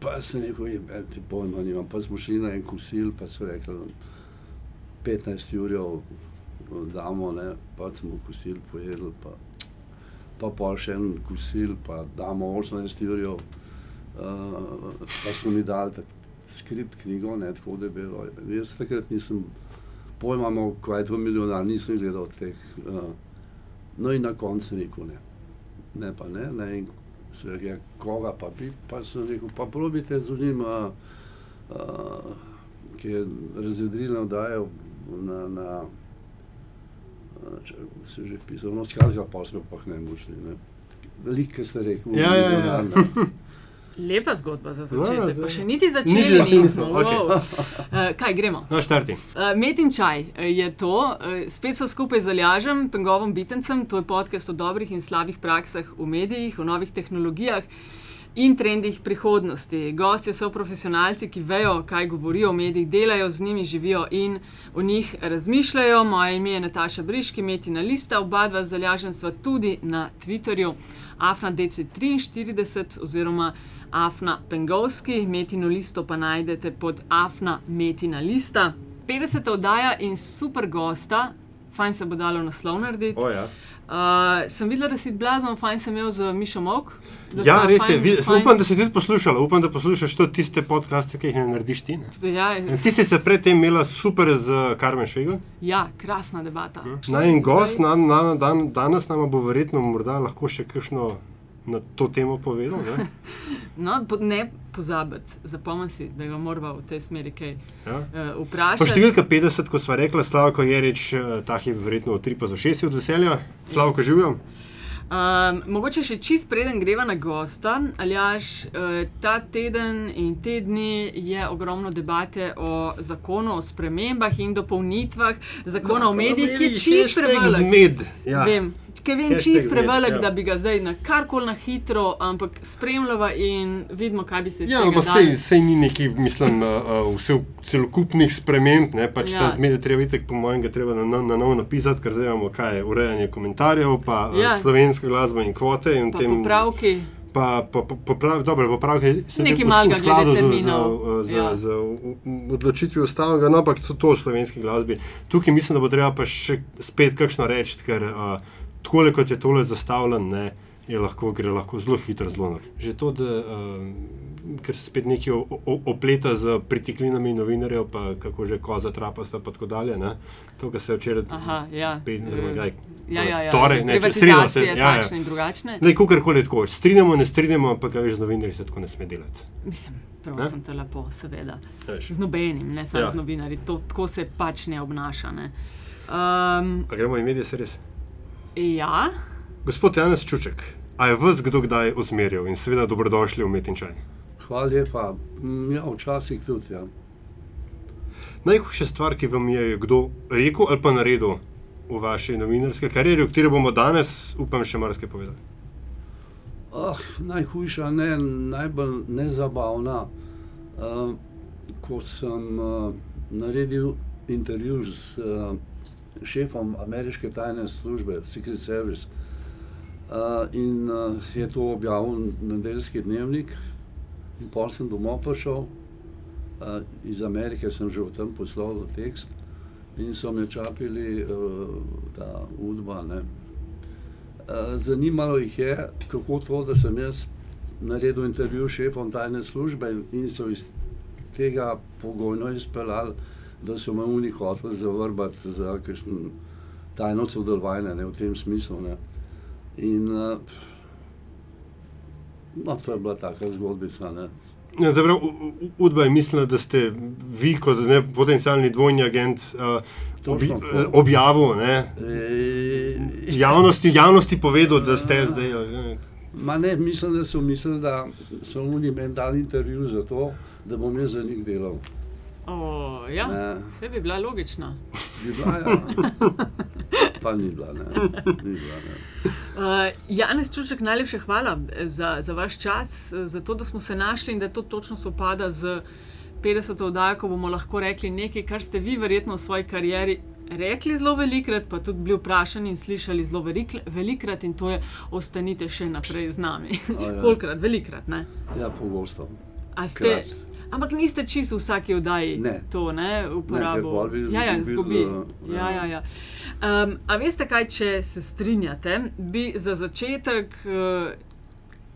Pa sem rekel, je, ti pojma nimam. Pa smo šli na en kosil, pa so rekli, 15 ur damo, ne, pa smo kosil pojedli, pa, pa pa še en kosil, pa damo 18 ur. Uh, pa smo mi dali skript knjigo, ne, tako da je bilo. Jaz takrat nisem pojma kaj je to milijonar, nisem gledal teh. Uh, no in na koncu rekel ne. Ne pa ne, ne. Se je koga pa bi, pa sem rekel, pa probite z njim, uh, uh, ki je razvedrilno dajal na, na če se že pisal, no skratka, pa smo pa ne mošli, ne. Veliko ste rekli, Ja, ja, ja. Lepa zgodba za začetek. Pa še niti začeli začeli nismo. smo, okej. wow. Uh, kaj gremo? No, štarti. Uh, Met in čaj eh, je to, uh, spet so skupaj z Aljažem, Pengovom Bitencem, to je podcast o dobrih in slabih praksah v medijih, o novih tehnologijah in trendih prihodnosti. Gostje so profesionalci, ki vejo, kaj govorijo o medijih, delajo z njimi, živijo in o njih razmišljajo. Moje ime je Nataša Briški, Metina Lista, oba dva z Aljažem sva tudi na Twitterju. Afna DC43 oziroma Afna Pengovski, Metino listo pa najdete pod Afna Metina lista. 50. oddaja in super gosta, fajn se bo dalo naslov narediti. O, ja. Uh, sem videla, da si blazno fajn sem imel z Mišo Mok. da ja, res je. fajn- Vi, fajn- upam, da si tudi poslušala, upam, da poslušaš tudi tiste podcaste, ki jih ne narediš ti. Ne? Ja, Ti si se predtem imela super z Karmen Švegel. ja, krasna debata. Naj en gost na, na, dan, danes nam bo verjetno morda lahko še kakšno na to temo povedal. Ne? No, po, ne pozabiti, zapomni si, da ga moramo v tej smeri kaj Ja. uh, vprašati. številka 50, ko sva rekla, Slavko je reč, ta je verjetno v 3 pa za 6 od veselja. Slavko živijo. Um, mogoče še čist preden greva na gosta, Aljaš, uh, ta teden in te dni je ogromno debate o zakonu o spremembah in dopolnitvah zakona o medijih, ki je čist prevelik. Zmed. Ja. Vem, vem, Hashtag čist prevelik, ja. da bi ga zdaj na karkoli na hitro, ampak spremljava in vidimo, kaj bi se iz Ja, pa dalo. sej, sej ni neki, mislim, uh, uh, vse celokupnih sprememb, ne, pač ja. Ta zmed je treba videti, po mojem, ga treba na, na, na novo napisati, ker zdaj imamo kaj, je urejanje komentarjev, pa ja. Ja. slovenska glasba in kvote. In Pa tem, popravki. Pa, pa, pa, poprav, dobro, popravke so Nekaj malega v skladu z, z, z, ja. z, z odločitvijo ustavnega, no, ampak so to v slovenski glasbi. Tukaj mislim, da bo treba pa še spet kakšno reči, ker uh, tako kot je tole zastavljeno, ne, je lahko, gre lahko zelo hitro, zelo nor. Že to, da uh, ker se spet o- opleta z pritiklinami novinarjev, pa kako že koza trapasta, pa tako dalje. Ne, to, kar se je včeraj. Aha, ja. Kdaj? Ja, ja, ja. Torej, ne, če- sreda se- Privatizacije ja, ja. takšne in drugačne. Ne, kakorkoli je tako. Strinjamo, ne strinjamo, ampak veš, z novinarji se tako ne sme delati. Mislim, prosim te lepo, seveda. Veš. Z nobenim, ne samo Ja. ja. z novinarji. To, tako se pač ne obnaša. Ne. Um, A gremo in medije se res. Ja, Gospod Janes Čuček, a je vas kdo kdaj usmerjal in seveda dobrodošli v Metinčaj? Hvala lepa. Ja, včasih tudi. Ja. Najhujša stvar, ki vam je kdo rekel ali pa naredil v vaši novinarski karieri, o kateri bomo danes, upam, še marsikaj povedali. Oh, najhujša, ne, najbolj nezabavna. Uh, ko sem uh, naredil intervju s uh, šefom ameriške tajne službe, Secret Service, uh, in uh, je to objavil nedeljski dnevnik, in pol sem domov prišel, uh, iz Amerike sem že v tem poslal tekst, in so me čapili uh, ta udba. Eh, Zanimalo jih je, kako to, da sem jaz naredil intervju s šefom tajne službe in so iz tega pogojno izpeljali, da so me oni hoteli zavrbati za kakšno tajno sodelovanje ne, v tem smislu. Ne. In uh, no, to je bila taka zgodbica. Ne. Ja, U- Udba je mislila, da ste vi kot ne, potencialni dvojni agent uh, Točno tako. eh, objavil, ne, javnosti, javnosti povedal, da ste zdaj. eh, Ma ne, mislim, da so mislili, da so oni meni dali intervju za to, da bom jaz za njih delal. O, ja. Ne. vse bi bila logična. Bi bila, ja. Pa ni bila, ne. Ni bila, ne. Uh, Janez Čuček, najlepša hvala za, za vaš čas, eh, za to, da smo se našli in da to točno sovpada z 50. oddajo, ko bomo lahko rekli nekaj, kar ste vi verjetno v svoji karieri rekli zelo velikrat, pa tudi bili vprašani in slišali zelo velik- velikrat, in to je, ostanite še naprej z nami. Ja. Kolikrat, velikrat, ne? Ja, pogosto. A ste, krat. Ampak niste čisto v vsaki oddaji Ne. to ne, pol bi Ja, ja, izgubili, izgubi. uh, Ja, ja, ja. Um, a veste kaj, če se strinjate, bi za začetek uh,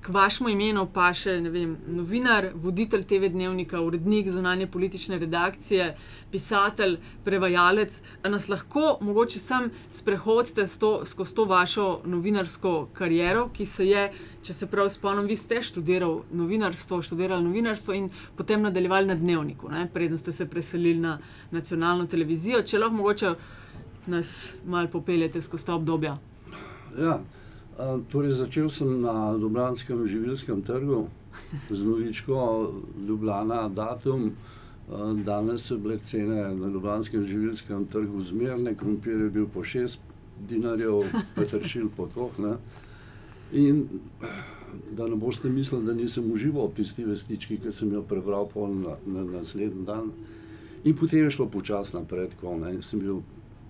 k vašemu imenu pa še vem, novinar, voditelj TV dnevnika, urednik zunanje politične redakcije, pisatelj, prevajalec, a nas lahko mogoče sam sprehodite skozi to vašo novinarsko kariero, ki se je, če se prav spomnim, vi ste študiral novinarstvo, študirali novinarstvo in potem nadaljevali na dnevniku, ne, preden ste se preselili na nacionalno televizijo. Če lahko mogoče nas malo popeljete skozi ta obdobja. Ja, torej začel sem na Ljubljanskem živilskem trgu z novičko Ljubljana datum. Danes so bile cene na Ljubljanskem živilskem trgu zmerne, krompir je bil po 6 dinarjev, petršilj po toh. Ne. In da ne boste mislili, da nisem užival v tisti vestički, ki sem jo prebral na, na naslednji dan. In potem je šlo počasi naprej, tako ne. Sem bil,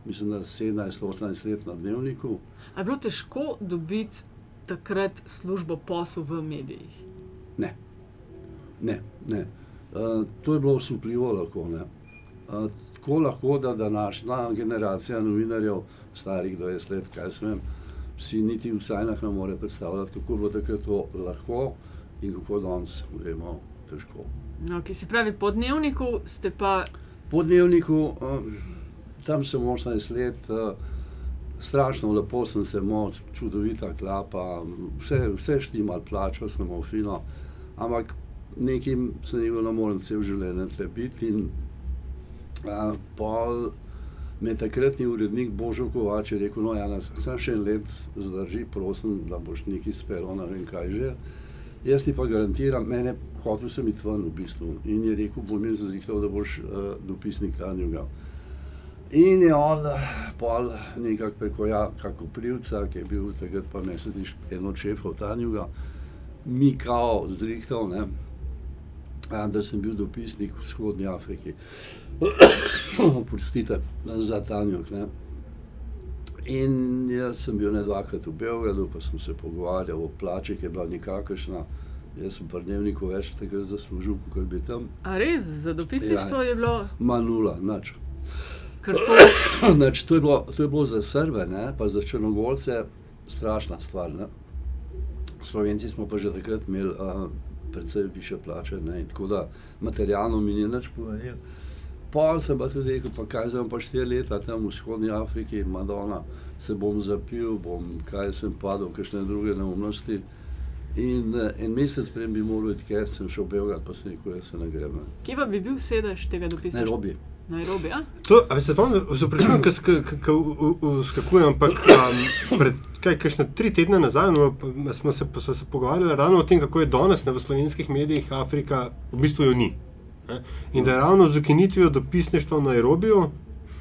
mislim, da 17-18 let na dnevniku. A je bilo težko dobiti takrat službo posel v medijih? Ne, ne. ne. Uh, to je bilo osupljivo lahko. Ne. Uh, tako lahko, da današnja generacija novinarjev, starih 20 let, kaj sem vem, si niti v sajnah ne more predstavljati, kako je bilo takrat to lahko in kako danes vemo težko. Okay, se pravi, po dnevniku ste pa Po dnevniku, um, tam sem 18 let, uh, strašno lepo sem se imel, čudovita klapa, vse, vse štimal, plačal sem imel fino, ampak nekim se ni bilo, moram cel življenje tle biti. In uh, pol me je takratni urednik Božo Kovač rekel, no, Jana, sam še en let zdrži, prosim, da boš nekaj spelo, ne vem kaj že. Jaz ti pa garantiram, mene hotel sem iti ven v bistvu in je rekel, bom jaz zrihtal, da boš uh, dopisnik Tanjuga. In je on pol nekako preko Jaka Koprivca, ki je bil takrat pa mesediš eno od šefov Tanjuga, mi kao zrihtal, ne, a, da sem bil dopisnik v vzhodnji Afriki. Prostite, za Tanjuk, ne. In jaz sem bil ne dvakrat v Beogradu, pa sem se pogovarjal o plači, ki je bila nikakršna. Jaz sem pri dnevniku več takrat zaslužil, kot bi tam. A res, za dopisništvo Ja. je bilo, Ma nula, nič. Ker to Znači, to, je bilo, to je bilo za Srbe, ne, pa za Črnogorce strašna stvar. Ne. Slovenci smo pa že takrat imeli uh, precej više plače, ne, tako da materialno mi ni nič povedal. Pol sem pa tudi rekel, pa kaj sem pa štiri leta tam v vzhodni Afriki, Madonna, se bom zapil, bom kaj sem padel, kakšne druge neumnosti. In uh, en mesec prej bi moral iti, ker sem šel v Beograd, pa sem rekel, da se ne grem. Ne. Kje pa bi bil sedež tega dopisništva? Nairobi. Nairobi, ja? To, a veste, spomnim, se vprašujem, kako skakujem, ampak um, pred kaj, kakšne tri tedne nazaj no, smo se, smo se pogovarjali ravno o tem, kako je danes ne, v slovenskih medijih Afrika, v bistvu jo ni. Ne? In da je ravno z ukinitvijo dopisništva v Nairobiju,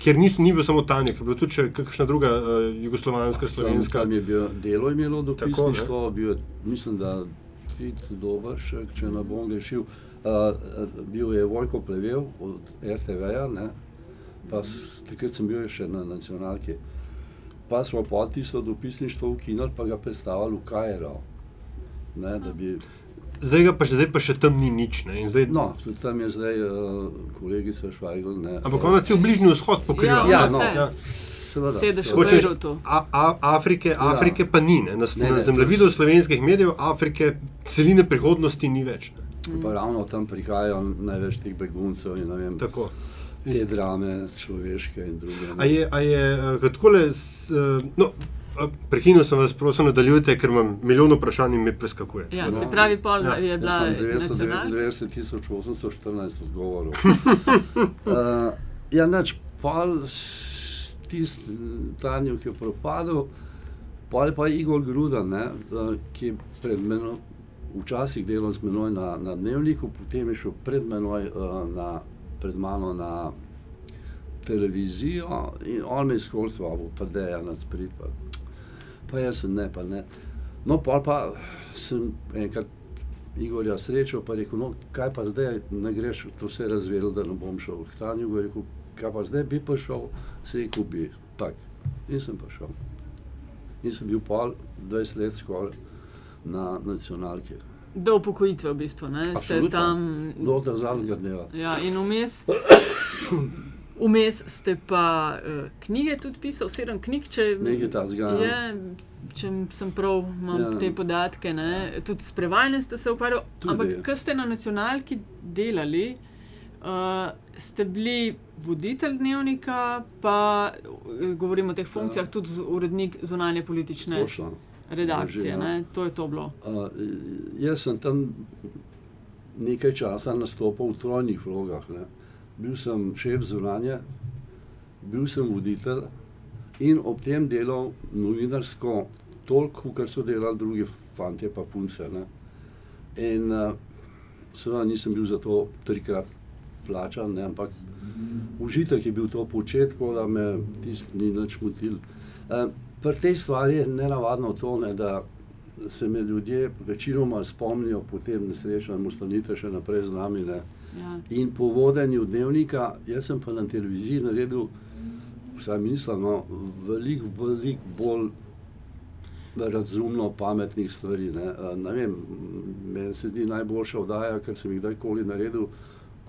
kjer niso, ni bil samo Tanja, ker je bila tudi še kakšna druga uh, jugoslovanska, slovenska. Tam je bil delo imelo Tako, dopisništvo, bil je, mislim, da Tit Dobršek, če ne bom grešil. Uh, bil je Vojko Plevel od RTV-ja, ne, pa s- takrat sem bil še na nacionalki. Pa smo pa tisto dopisništvo ukinili, pa ga predstavili v Kajro. Ne, da bi, Zdaj, pa še, zdaj pa še tam ni nič. Ne? In Zdaj, no, tudi tam je zdaj uh, kolegica Švajgl. Ne, Ampak ona cel bližnji vzhod pokriva. Ja, Ja, no, ja. seveda. Sedež v a, Afrike, Afrike pa ni, ne? na, Ne, na zemljevidu slovenskih medijev Afrike celine prihodnosti ni več. Ne? Pa ravno tam prihajajo največ teh beguncev in ne vem, Tako. te drame človeške in druge. ne. A je, a je takole, s, eh, no, prekinil sem vas, prosim, nadaljujte, ker imam milijon vprašanj in me preskakuje. Ja, No. se pravi, pol Ja, je bila Jaz imam nacionalna. 999.814 odgovorov. uh, ja, nač, pol tisti Tanjo, ki je propadel, pol je pa Igor Gruda, ne, uh, ki je pred menoj, včasih delal z menoj na, na dnevniku, potem je šel pred menoj uh, na, pred mano na televizijo in on me je skoltval, pa da je na sprit, pa, pa jaz sem ne, pa ne. No, pol pa sem enkrat Igorja srečal, pa rekel, no, kaj pa zdaj, ne greš, to se je razvedel, da ne bom šel k Tanju, je rekel, kaj pa zdaj bi pa šel, se je rekel, bi, tak, in sem pa šel. In sem bil pol 20 let skoraj na nacionalki. Do upokojitve, v bistvu. Ne? Ste Absolutno. tam. Do tega zadnjega dneva. Ja, in vmes. Vmes ste pa uh, knjige tudi pisal, sedem knjig, če, Nekaj takega. je, če sem prav, imam ja. Ja. te podatke. Ne? Tudi s prevajanjem ste se ukvarjali, Tudi. ampak ko ste na nacionalki delali, uh, ste bili voditelj dnevnika, pa eh, govorimo o teh funkcijah, tudi z- urednik zunanje politične Točno. Redakcije. Drži, ja. Ne? To je to bilo. Uh, jaz sem tam nekaj časa nastopil v trojnih vlogah. Ne. Bil sem šef zunanje, bil sem voditelj in ob tem delal novinarsko toliko, kar so delali drugi fanti, pa punce. Ne. In uh, seveda nisem bil za to trikrat plačan, ne, ampak užitek je bil to početi, tako da me tisti ni nič motil. Uh, Pri tej stvari je nenavadno to, ne, da se me ljudje večinoma spomnijo po tem nesrečnem, ostanite še naprej z nami. Ne. Ja. In po vodenju dnevnika, jaz sem pa na televiziji naredil, vsaj mislim, no, veliko, veliko bolj razumno pametnih stvari. Ne. Ne vem, meni se zdi najboljša oddaja, kar sem jih kdajkoli naredil,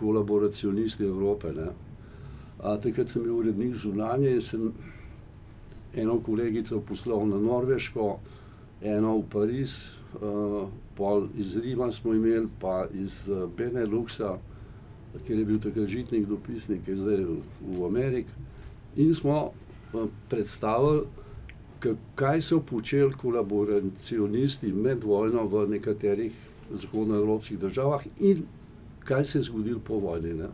kolaboracionisti Evrope. Ne. A, takrat sem bil urednik zunanje in sem eno kolegico poslal na Norveško, eno v Pariz, uh, pol iz Rima smo imeli, pa iz uh, Beneluxa, kjer je bil takrat žitnik dopisnik, ki je zdaj v, v Ameriki. In smo uh, predstavili, kaj so počeli kolaboracionisti med vojno v nekaterih zahodnoevropskih državah in kaj se je zgodilo po vojni. Ne.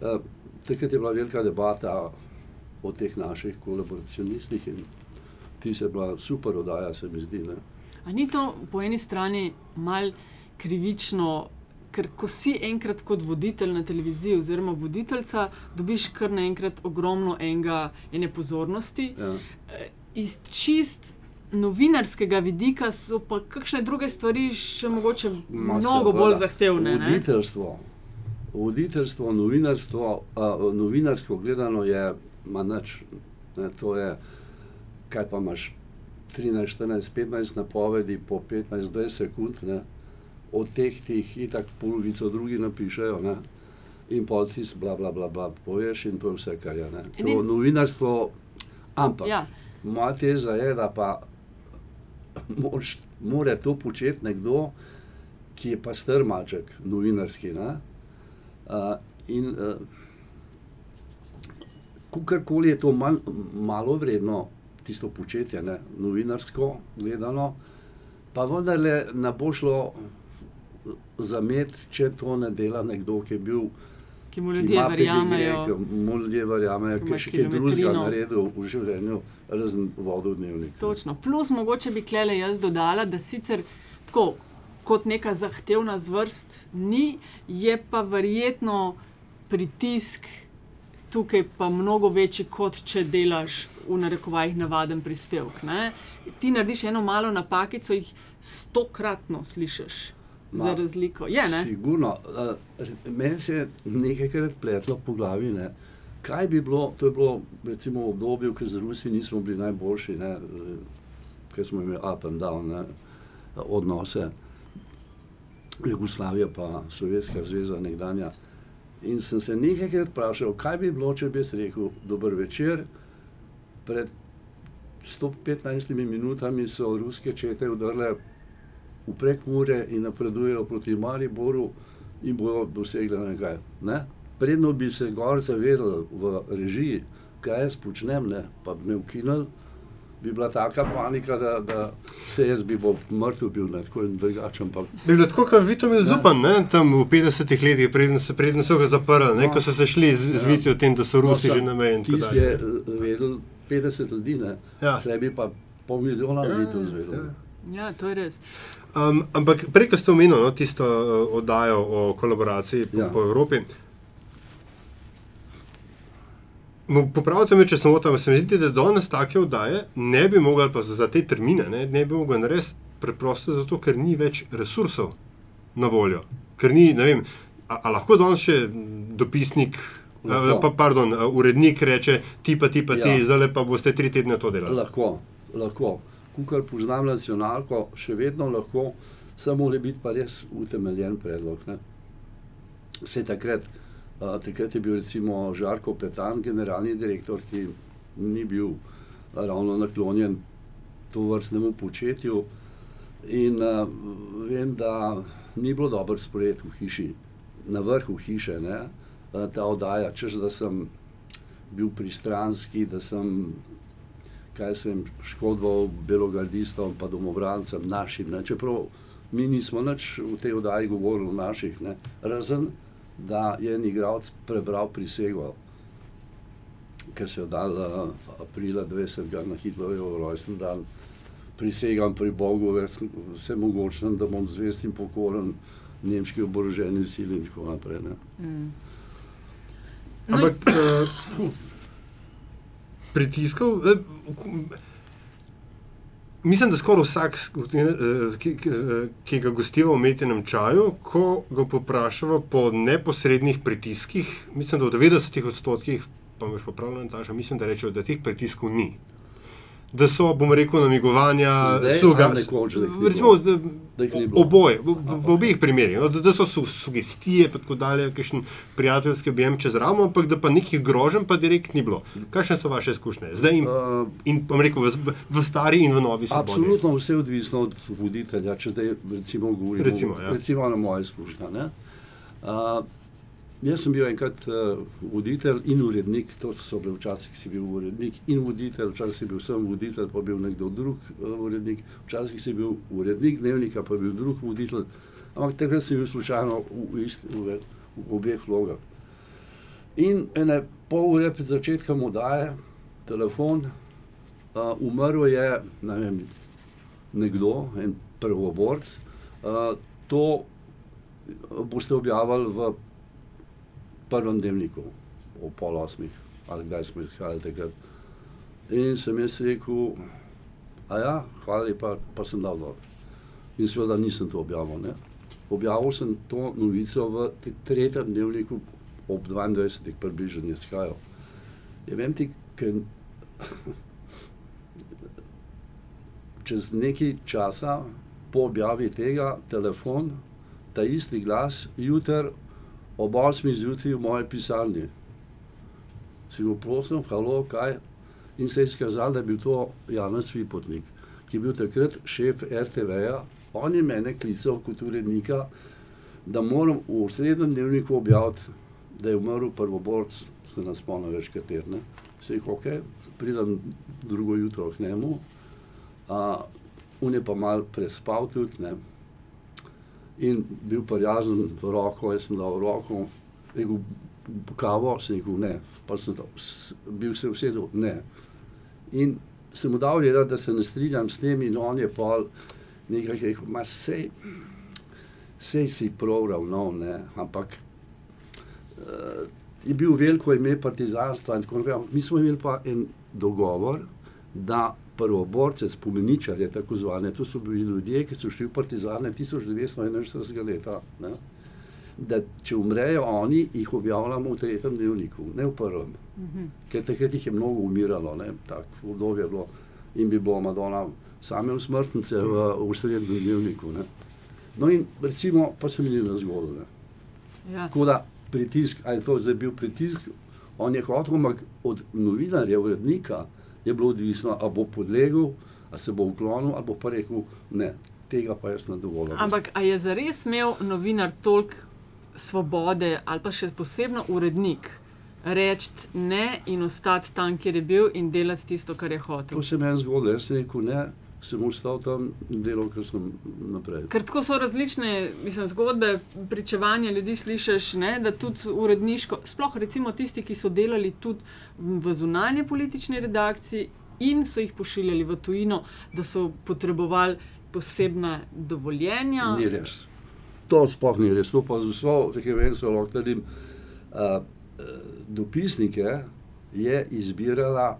Uh, takrat je bila velika debata o teh naših kolaboracionistih in ti se bila super oddaja, se mi zdi. Ne. A ni to po eni strani mal krivično, ker ko si enkrat kot voditelj na televiziji oziroma voditeljca, dobiš kar naenkrat ogromno enega, ene pozornosti. Ja. Eh, Iz čist novinarskega vidika so pa kakšne druge stvari še mogoče Ma, mnogo seveda. bolj zahtevne. Ne? Voditeljstvo, voditeljstvo novinarstvo, a, novinarsko gledano je manač. Ne, to je, kaj pa imaš 13, 14, 15 napovedi po 15-20 sekund, ne, od teh ti jih itak polovico drugi napišejo. Ne. In pol ti bla, bla, bla, bla, poveš, in to je vse, kar je. Ne. To novinarstvo, ampak Ja, Moja teza je, da pa moraš- mora to početi nekdo, ki je pa strmaček, novinarski. Ne? Uh, in uh, kakorkoli je to manj, malo vredno, tisto početje, ne? novinarsko gledano, pa vendarle ne bo šlo zamet, če to ne dela nekdo, ki je bil ki mu ki ljudje ima verjamejo. pedigre, ki mu ljudje verjamejo, ki ki je še kaj drugega naredil v življenju, razen vodo dnevnik. Točno. Plus, mogoče bi klele jaz dodala, da sicer tako kot neka zahtevna zvrst ni, je pa verjetno pritisk tukaj pa mnogo večji, kot če delaš v narekovajih navaden prispevek. Ne? Ti narediš eno malo napakico, jih stokratno slišiš. Ma, Za razliko. Je, ne? Sigurno. Meni se je nekajkrat pletlo po glavi. Ne. Kaj bi bilo, to je bilo recimo v obdobju, ko z Rusi nismo bili najboljši, ne, ker smo imeli up and down ne, odnose, Jugoslavija pa Sovjetska zveza nekdanja. In sem se nekajkrat vprašal, kaj bi bilo, če bi jaz rekel, dober večer. Pred 115 minutami so ruske čete udrle v prekmure in napredujejo proti Mariboru in bojo dosegli nekaj. Ne? Predno bi se gor zavedali v režiji, kaj jaz počnem, ne? pa bi me ukinili, bi bila taka panika, da, da se jaz bi bil mrtev bil, ne? tako in drugačen. Pa, Bi bilo tako, kot Vitomil Zupan, ne? tam v 50-ih letih, preden so, preden so ga zaprli, ne? No. ko so se šli z, z Ja. Vitijo o tem, da so Rusi No, že na meji. in tako Tisti dalje. je eh, vedel 50 ljudi, ne? Ja. Slej bi pa pol milijona ljudi to Ja, izvedel. ja. Ja, to je res. Um, ampak prej, ko ste omenili no, tisto uh, oddajo o kolaboraciji po, ja. Ja. po Evropi. Popravite me, če sem tam, se mi zdi, da danes take oddaje ne bi mogli, pa za te termine, ne, ne bi mogli narediti preprosto zato, ker ni več resursov na voljo. Ker ni, ne vem, a, a lahko danes še dopisnik, a, Lahko. pa pardon, a, urednik reče, ti pa ti pa ti, Ja. zdaj pa boste tri tedne to delali. Lahko, lahko. Kukar poznam nacionalko, še vedno lahko Samo mora biti pa res utemeljen predlog. Ne. Vse takrat, takrat je bil recimo Žarko Petan, generalni direktor, ki ni bil ravno naklonjen to vrstnemu početju. In uh, vem, da ni bilo dobro sprejet v hiši, na vrhu hiše, ne, uh, ta oddaja, češ da sem bil pristranski, da sem, kaj sem škodoval belogardistom, pa domobrancem našim. Ne. Čeprav mi nismo nič v tej oddaji govorili o naših, ne. razen da je en igralec prebral prisego, ker se je dal uh, aprila 20. na Hitlerjev rojsten dan. Prisegam pri Bogu, vse mogoče, da bom zvest in pokoren nemški oboroženi sili in tako naprej. Mm. No, Ampak uh, pritiskov, eh, mislim, da skoraj vsak, eh, ki, ki, ki ga gostiva v umetnem čaju, ko ga poprašava po neposrednih pritiskih, mislim, da v 90 odstotkih, pa me še popravljam, mislim, da rečejo, da teh pritiskov ni. Da so, bom rekel, namigovanja, suga, recimo, da- Da. Oboje, v, v, obeh primerih. No, da, da so su, sugestije, pa tako dalje, kakšen prijateljski objem čez ramo, ampak da pa nekih groženj pa direkt ni bilo. Kakšne so vaše izkušnje? Zdaj in, Uh, in bom rekel, v, v stari in v novi svobodi. Absolutno vse je odvisno od voditelja. Če zdaj recimo govorimo Recimo, ja. recimo na moje izkušnje. Uh, jaz sem bil enkrat uh, voditelj in urednik, to so bile včasih si bil urednik in voditelj, včasih si bil sem voditelj, pa bil nekdo drug uh, urednik, včasih si bil urednik dnevnika, pa bil drug voditelj. Ampak takrat sem bil slučajno v, v, isti, v, v obeh vlogah. In ene pol ure pred začetkom oddaje, telefon, Uh, umrl je ne vem, nekdo, en prvoborc. Uh, to boste objavili v prvem dnevniku, o pol osmih, ali kdaj smo izhajali takrat. In sem jaz rekel, a ja, hvala lepa, pa sem dal dol. In seveda nisem to objavil. Ne? Objavil sem to novico v tretjem dnevniku ob 22. približno izhajal. Ja, vem ti, ker čez nekaj časa po objavi tega telefon, ta isti glas, jutr ob 8. zjutraj v moji pisarni. Si mu prosil, halo, kaj? In se je izkazalo, da je bil to Janez Vipotnik, ki je bil takrat šef RTV-ja. On je mene klical kot urednika, da moram v srednjem dnevniku objaviti, da je umrl prvoborc, se nas spomnim več katerne. Se jih ok, pridem drugo jutro k njemu, uh, on je pa mal prespal tudi, ne. In bil prijazen, roko, jaz sem dal roko, rekel, kavo, sem rekel, ne, pa sem dal, bil se usedel, ne. In sem mu dal vedeti, da se ne strinjam s tem in on je pol nekaj rekel, ma sej, sej si prav ravnal, ne, ampak uh, je bil veliko ime partizanstva in tako naprej, mi smo imeli pa en dogovor, da prvoborce, spomeničarje, tako zvane, to so bili ljudje, ki so šli v partizane 1941. leta. Ne? Da če umrejo oni, jih objavljamo v tretjem dnevniku, ne v prvem. Ker takrat jih je mnogo umiralo, tako obdobje je bilo in bi bilo Madonna same usmrtnice v, v srednjem dnevniku. Ne? No in recimo, pa se mi ni razgodilo. Ja. Tako da pritisk, ali je to zdaj bil pritisk, on je hotel, od novinarja, urednika je bilo odvisno, ali bo podlegel, ali se bo uklonil, ali bo pa rekel, ne, tega pa jaz ne dovolim. Ampak a je zares imel novinar toliko svobode, ali pa še posebno urednik, reči ne in ostati tam, kjer je bil in delati tisto, kar je To hotel? se meni zgodilo, jaz sem rekel, ne, sem ostal tam in delal, kar sem naprej. Ker tako so različne mislim, zgodbe, pričevanja ljudi slišiš, ne, da tudi uredniško, sploh recimo tisti, ki so delali tudi v zunanje politični redakciji in so jih pošiljali v tujino, da so potrebovali posebna dovoljenja. Ni res. To sploh ni res. To pa z vso vehemenco lahko trdim. Uh, dopisnike je izbirala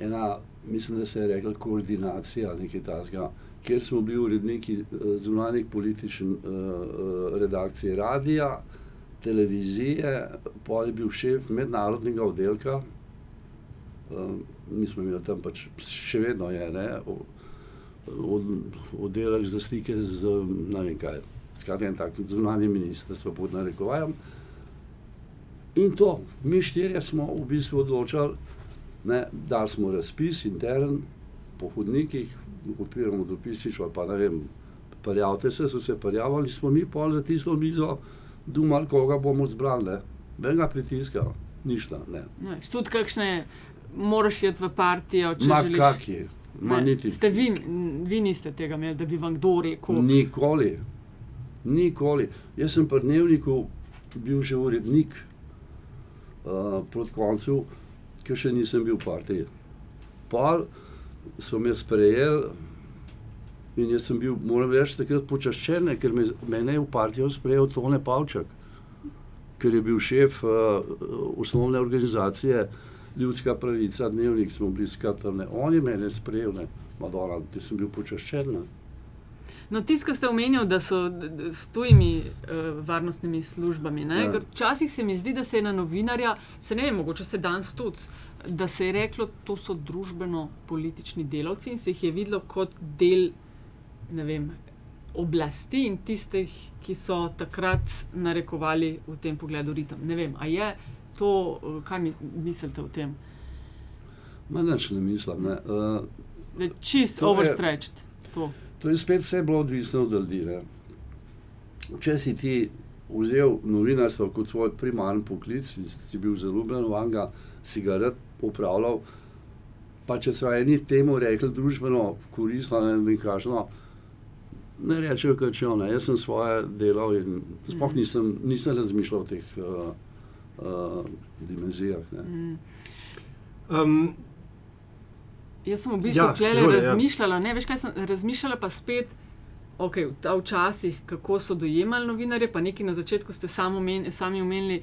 ena, mislim, da se je rekla koordinacija ali nekaj takega, kjer smo bili uredniki uh, zunanjih političnih uh, redakcij radija, televizije, pa je bil šef mednarodnega oddelka. Uh, mi smo imeli tam pač, še vedno je, ne, od, oddelek za stike z ne vem kaj, skratka en tak zunanje ministrstvo pod narekovajem. In to, mi štirje smo v bistvu odločali, ne, dali smo razpis intern po hodnikih, odpiramo dopisič ali pa ne vem, prijavite se, so se prijavili, smo mi pol za tisto mizo dumali, koga bomo zbrali, ne. Benga pritiska, ništa, ne. No, tudi kakšne, moraš iti v partijo, če Ma želiš. kaki, ma Ne, niti. Ste vi, vi niste tega imeli, da bi vam kdo rekel. Nikoli, nikoli. Jaz sem pri dnevniku bil že urednik uh, proti koncu, ker še nisem bil v partiji. Pol so me sprejeli in jaz sem bil, moram reči, takrat počaščen, ker me, mene je v partijo sprejel Tone Pavčak, ker je bil šef uh, osnovne organizacije Ljudska pravica, dnevnik smo bili skratka, on je mene sprejel, ne, Madonna, da sem bil počaščen. Ne. No, tisto, kar ste omenili, da so s tujimi uh, varnostnimi službami. Ja. Včasih se mi zdi, da se je na novinarja, se ne vem, mogoče se danes tudi, da se je reklo, to so družbeno-politični delavci in se jih je videlo kot del ne vem, oblasti in tistih, ki so takrat narekovali v tem pogledu ritem. Ne vem, a je to, eh, kaj mi, mislite o tem? Ma nič ne mislim. Ne. Uh, je čist je- overstretched. To. To je spet vse bilo odvisno od ljudi. Ne. Če si ti vzel novinarstvo kot svoj primarni poklic, in si bil zaljubljen v njega, si ga rad upravljal, pa če so eni temu rekli družbeno koristno, ne vem kakšno, ne rečejo, kaj če ne. Jaz sem svoje delal in sploh Mhm. nisem, nisem razmišljal o teh uh, uh, dimenzijah. Ne. Mm. Um, Jaz sem v bistvu Ja, ja, tukaj izvoli, ja. razmišljala, ne veš, kaj sem razmišljala, pa spet. Okay, v včasih, kako so dojemali novinarje, pa nekaj na začetku ste sam omen, sami omenili,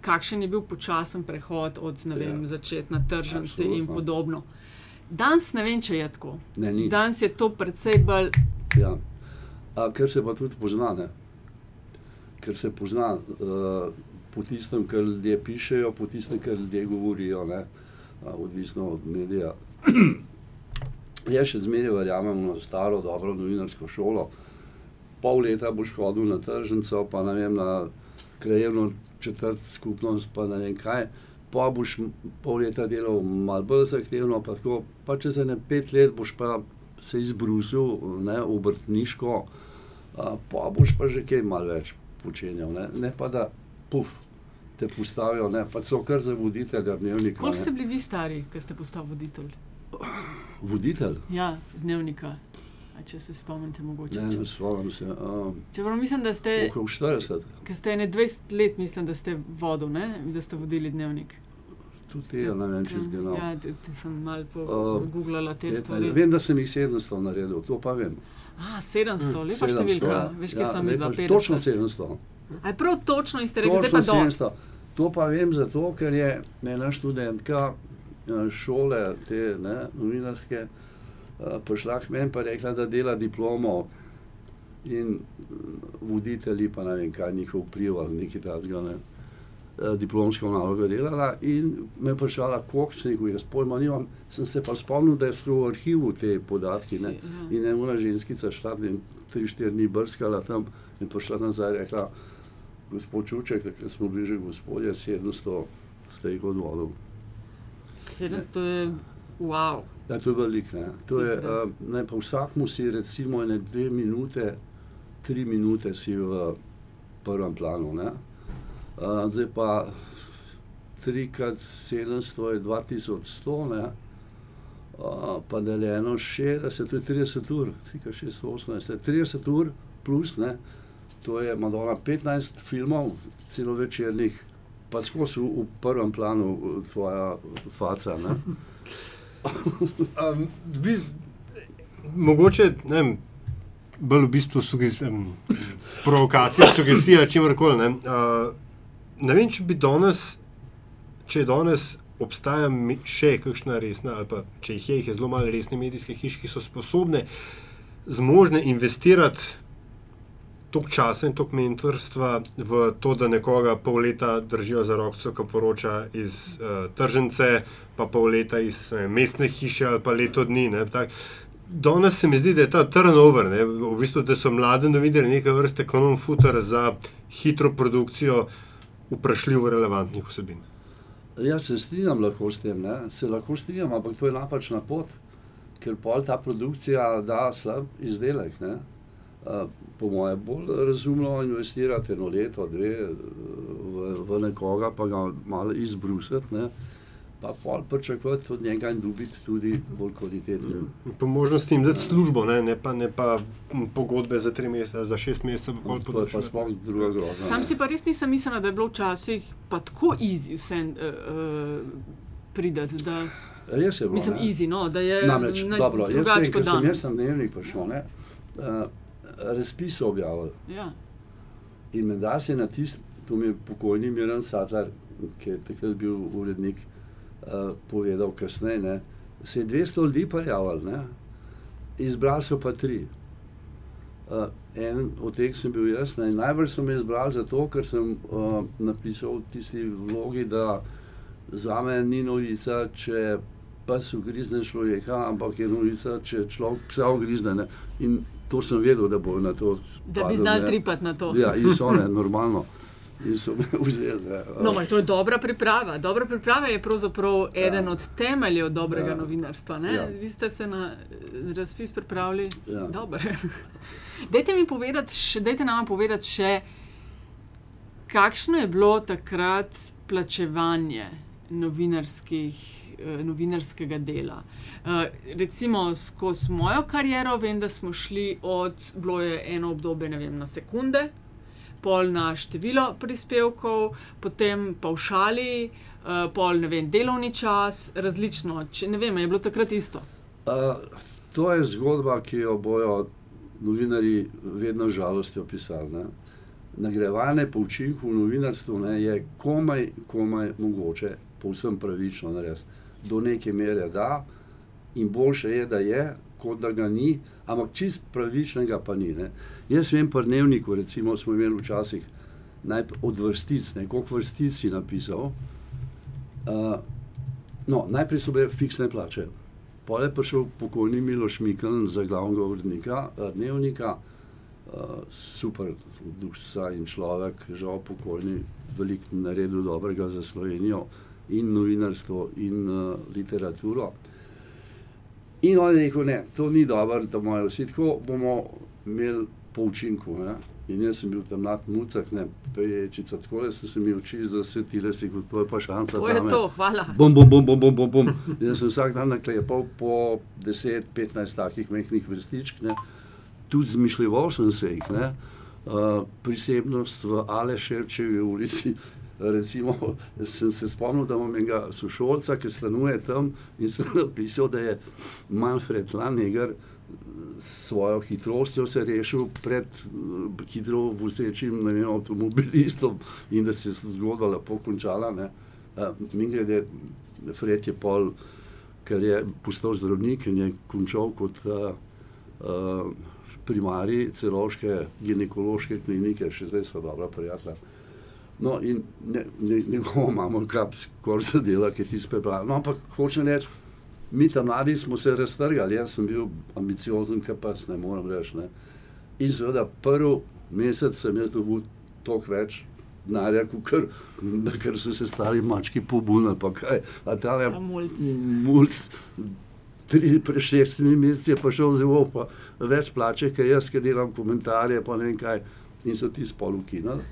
kakšen je bil počasen prehod od vem, Ja. začet na tržnici in podobno. Danes ne vem, če je tako. Ne, ni. Danes je to precej bolj. Ja. A, ker se pa tudi pozna, ne? ker se pozna uh, po tistem, kar ljudje pišejo, po tistem, kar ljudje govorijo, ne? Odvisno od medija. Jaz še zmeraj verjamem v staro, dobro novinarsko šolo. Pol leta boš hodil na tržnico, pa ne vem, na krajevno četrt skupnost, pa ne vem kaj. Pa boš pol leta delal malo bolj zahtevno, pa, tako, pa čez ene pet let boš pa se izbrusil, ne, obrtniško, a, pa boš pa že kaj malo več počenjal. Ne, ne pa da, puf, te postavijo, ne, pa so kar za voditelja dnevnika. Koliko ste ne. bili vi stari, ko ste postali voditelj? Voditelj? Ja, dnevnika. A če se spomnite, mogoče. Ne, ne spomnim se. Um, Čeprav mislim, da ste, okrog 40, ko ste ene 20 let, mislim, da ste vodil, ne? da ste vodili dnevnik. tudi tega ne vem, če zgledam. Ja, te, te sem malo Uh, pogooglala te stvari. Vem, da sem jih 700 naredil, to pa vem. A, 700, Mm, lepa 700, številka. ja. Veš, kje Ja, sem videla? lepa- Točno 700. A je prav točno in ste rekli, zdaj pa Točno dosti. 700. To pa vem zato, ker je ena študentka eh, šole, te ne, novinarske, eh, prišla k meni in rekla, da dela diplomo in mm, voditelji, pa ne vem, kaj njihov vpliv ali nekaj takega. Ne. eh, Diplomsko nalogo delala in me vprašala, koliko se jih jaz pojma nimam. Sem se pa spomnil, da so v arhivu te podatki. Ne. In ena ženskica šla, ne vem, tri, štiri dni brskala tam in prišla nazaj in rekla, gospod Čuček, takrat smo bili že gospodje, 700 ste jih odvodil. 700 je, wow. Ja, to je veliko. Ne. To je, uh, ne, pa vsakmu si recimo ene dve minute, tri minute si v prvem planu. Ne. Uh, zdaj pa 3 krat 700 je 2100, ne. Uh, pa deljeno 60, to je 30 ur, 3 krat 618, 30 ur plus, ne. To je Madonna 15 filmov, celovečernih, pa skozi v, v prvem planu uh, tvoja faca. Um, bi, mogoče, ne vem, bolj v bistvu sugest, um, provokacija, sugestija, čemkoli. Ne. Uh, ne vem, če bi danes, če danes obstaja še kakšna resna, ali pa če jih je, jih je zelo malo resne medijske hiše, ki so sposobne, zmožne investirati toliko časa in toliko mentorstva v to, da nekoga pol leta držijo za roko, ko poroča iz uh, tržnice, pa pol leta iz uh, mestne hiše ali pa leto dni. Ne, tak, Danes se mi zdi, da je ta turnover, ne, v bistvu, da so mladi novinarji neke vrste kanon futer za hitro produkcijo vprašljivo relevantnih vsebin. Ja, se strinjam lahko s tem, ne? se lahko strinjam, ampak to je napačna pot, ker pol ta produkcija da slab izdelek. Ne? Po mojem, bolj razumno investirati eno leto, dve v, v nekoga, pa ga malo izbrusiti, ne? pa pol pričakovati od njega in dobiti tudi bolj kvalitetno. Po možnosti jim dati službo, ne, ne, pa, ne pa pogodbe za tri mesece, za šest mesecev. To je pa sploh druga groza. Sam si pa res nisem mislila, da je bilo včasih pa tako easy vse uh, prideti. Da... Res je bilo. Mislim, ne. easy, no, da je Namreč, na- dobro, jaz ker sem jaz na dnevnik prišel, ne, uh, razpis so objavili Ja. in med da se je na tisti, to mi je pokojni Miran Satar, ki je takrat bil urednik, uh, povedal kasneje, ne, se je 200 ljudi prijavili, ne, izbrali so pa tri. Uh, en od teh sem bil jaz, ne, najbolj so me izbrali zato, ker sem uh, napisal v tisti vlogi, da za me ni novica, če pes ugrizne človeka, ampak je novica, če človek psa ugrizne. Ne. In to sem vedel, da bo na to. Da bi ne. tripati na to. Ja, in so ne, normalno. In so me vzeli. Ne. No, to je dobra priprava. Dobra priprava je pravzaprav eden Ja. od temeljev dobrega Ja. novinarstva. ne? Ja. Vi ste se na razpis pripravili. Ja. Dobro. Dajte mi povedati, še, dajte nam povedati še, kakšno je bilo takrat plačevanje novinarskih. Eh, Novinarskega dela. Uh, recimo, skozi mojo kariero vem, da smo šli od, bilo je eno obdobje, ne vem, na sekunde, pol na število prispevkov, potem paušali, uh, pol ne vem, delovni čas, različno. Če, ne vem, je bilo takrat isto. Uh, to je zgodba, ki jo bojo novinari vedno z žalostjo pisali. Ne. Nagrajevanje po učinku v novinarstvu ne, je komaj, komaj mogoče, povsem pravično narediti. Do neke mere da, in boljše je, da je, kot da ga ni, ampak čist pravičnega pa ni. Ne. Jaz vem, pri dnevniku, recimo, smo imeli včasih od vrstic, koliko vrstic si napisal. Uh, no, najprej so bile fiksne plače. Pol je prišel pokojni Miloš Mikl za glavnega urednika dnevnika, uh, super dušca in človek, žal pokojni, veliko naredil dobrega za Slovenijo in novinarstvo in uh, literaturo. In on je rekel, ne, to ni dobro, da imajo vsi tako, bomo imeli po učinku. Ne? In jaz sem bil tam mlad mucak, ne, peječica, tako da so se mi oči zasvetile, si kot to je pa šansa To je to, hvala. Bum, bum, bum, bum, bum, bum, bum. Jaz sem vsak dan naklepal po 10-15 takih mehkih vrstičk, ne. tudi zmišljeval sem se jih. Ne. Uh, prisebnost v Aleševčevi ulici. Recimo, sem se spomnil, da imam enega sošolca, ki stanuje tam in sem napisal, da je Manfred Lanegar s svojo hitrostjo se rešil pred eh, hitro vozečim vem, avtomobilistom in da se je zgodba lepo končala. ne. Uh, Mimogrede, Fred je pol, ker je postal zdravnik in je končal kot uh, uh, primarij celoške ginekološke klinike, še zdaj so dobra prijatelja. No, in ne, ne, njegovo imamo kap skoraj zadela, ki ti spebra. No, ampak hočem reči, mi tam mladi smo se raztrgali, jaz sem bil ambiciozen, kar pa ne morem reči. Ne. In seveda prvi mesec sem jaz dobil toliko več denarja, kar, ker so se stari mački pobunili, pa kaj. A ta je mulc. Tri, pred šestimi meseci je pa šel zelo pa več plače, ker jaz, ki delam komentarje, pa ne vem kaj, in so ti spol ukinili.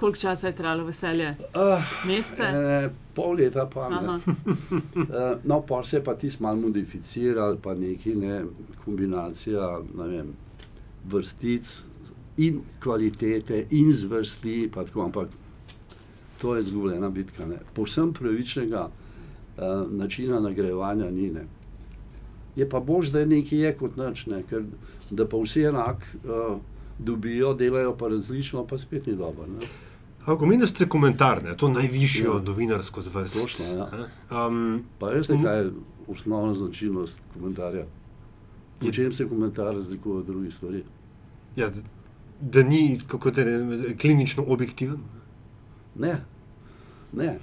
Koliko časa je trajalo veselje? Uh, Mesece? e, pol leta pa ne. Uh, no, pa se je pa tisto malo modificiral, pa neki ne, kombinacija ne vem, vrstic in kvalitete in zvrsti, pa tako, ampak to je izgubljena bitka. Ne. Povsem pravičnega uh, načina nagrajevanja ni. Ne. Je pa bož, da je nekaj je kot nič, ne, ker da pa vsi enak uh, dobijo, delajo pa različno, pa spet ni dobro. ne. Ampak omenili ste komentar, ne, to najvišjo Ja. novinarsko zvrst. Točno, ja. Um, Pa veste, kaj je osnovna značilnost komentarja? Po čem se komentar razlikuje od drugih stvari? ja, d- da ni kako te, ne, klinično objektiven. Ne, ne.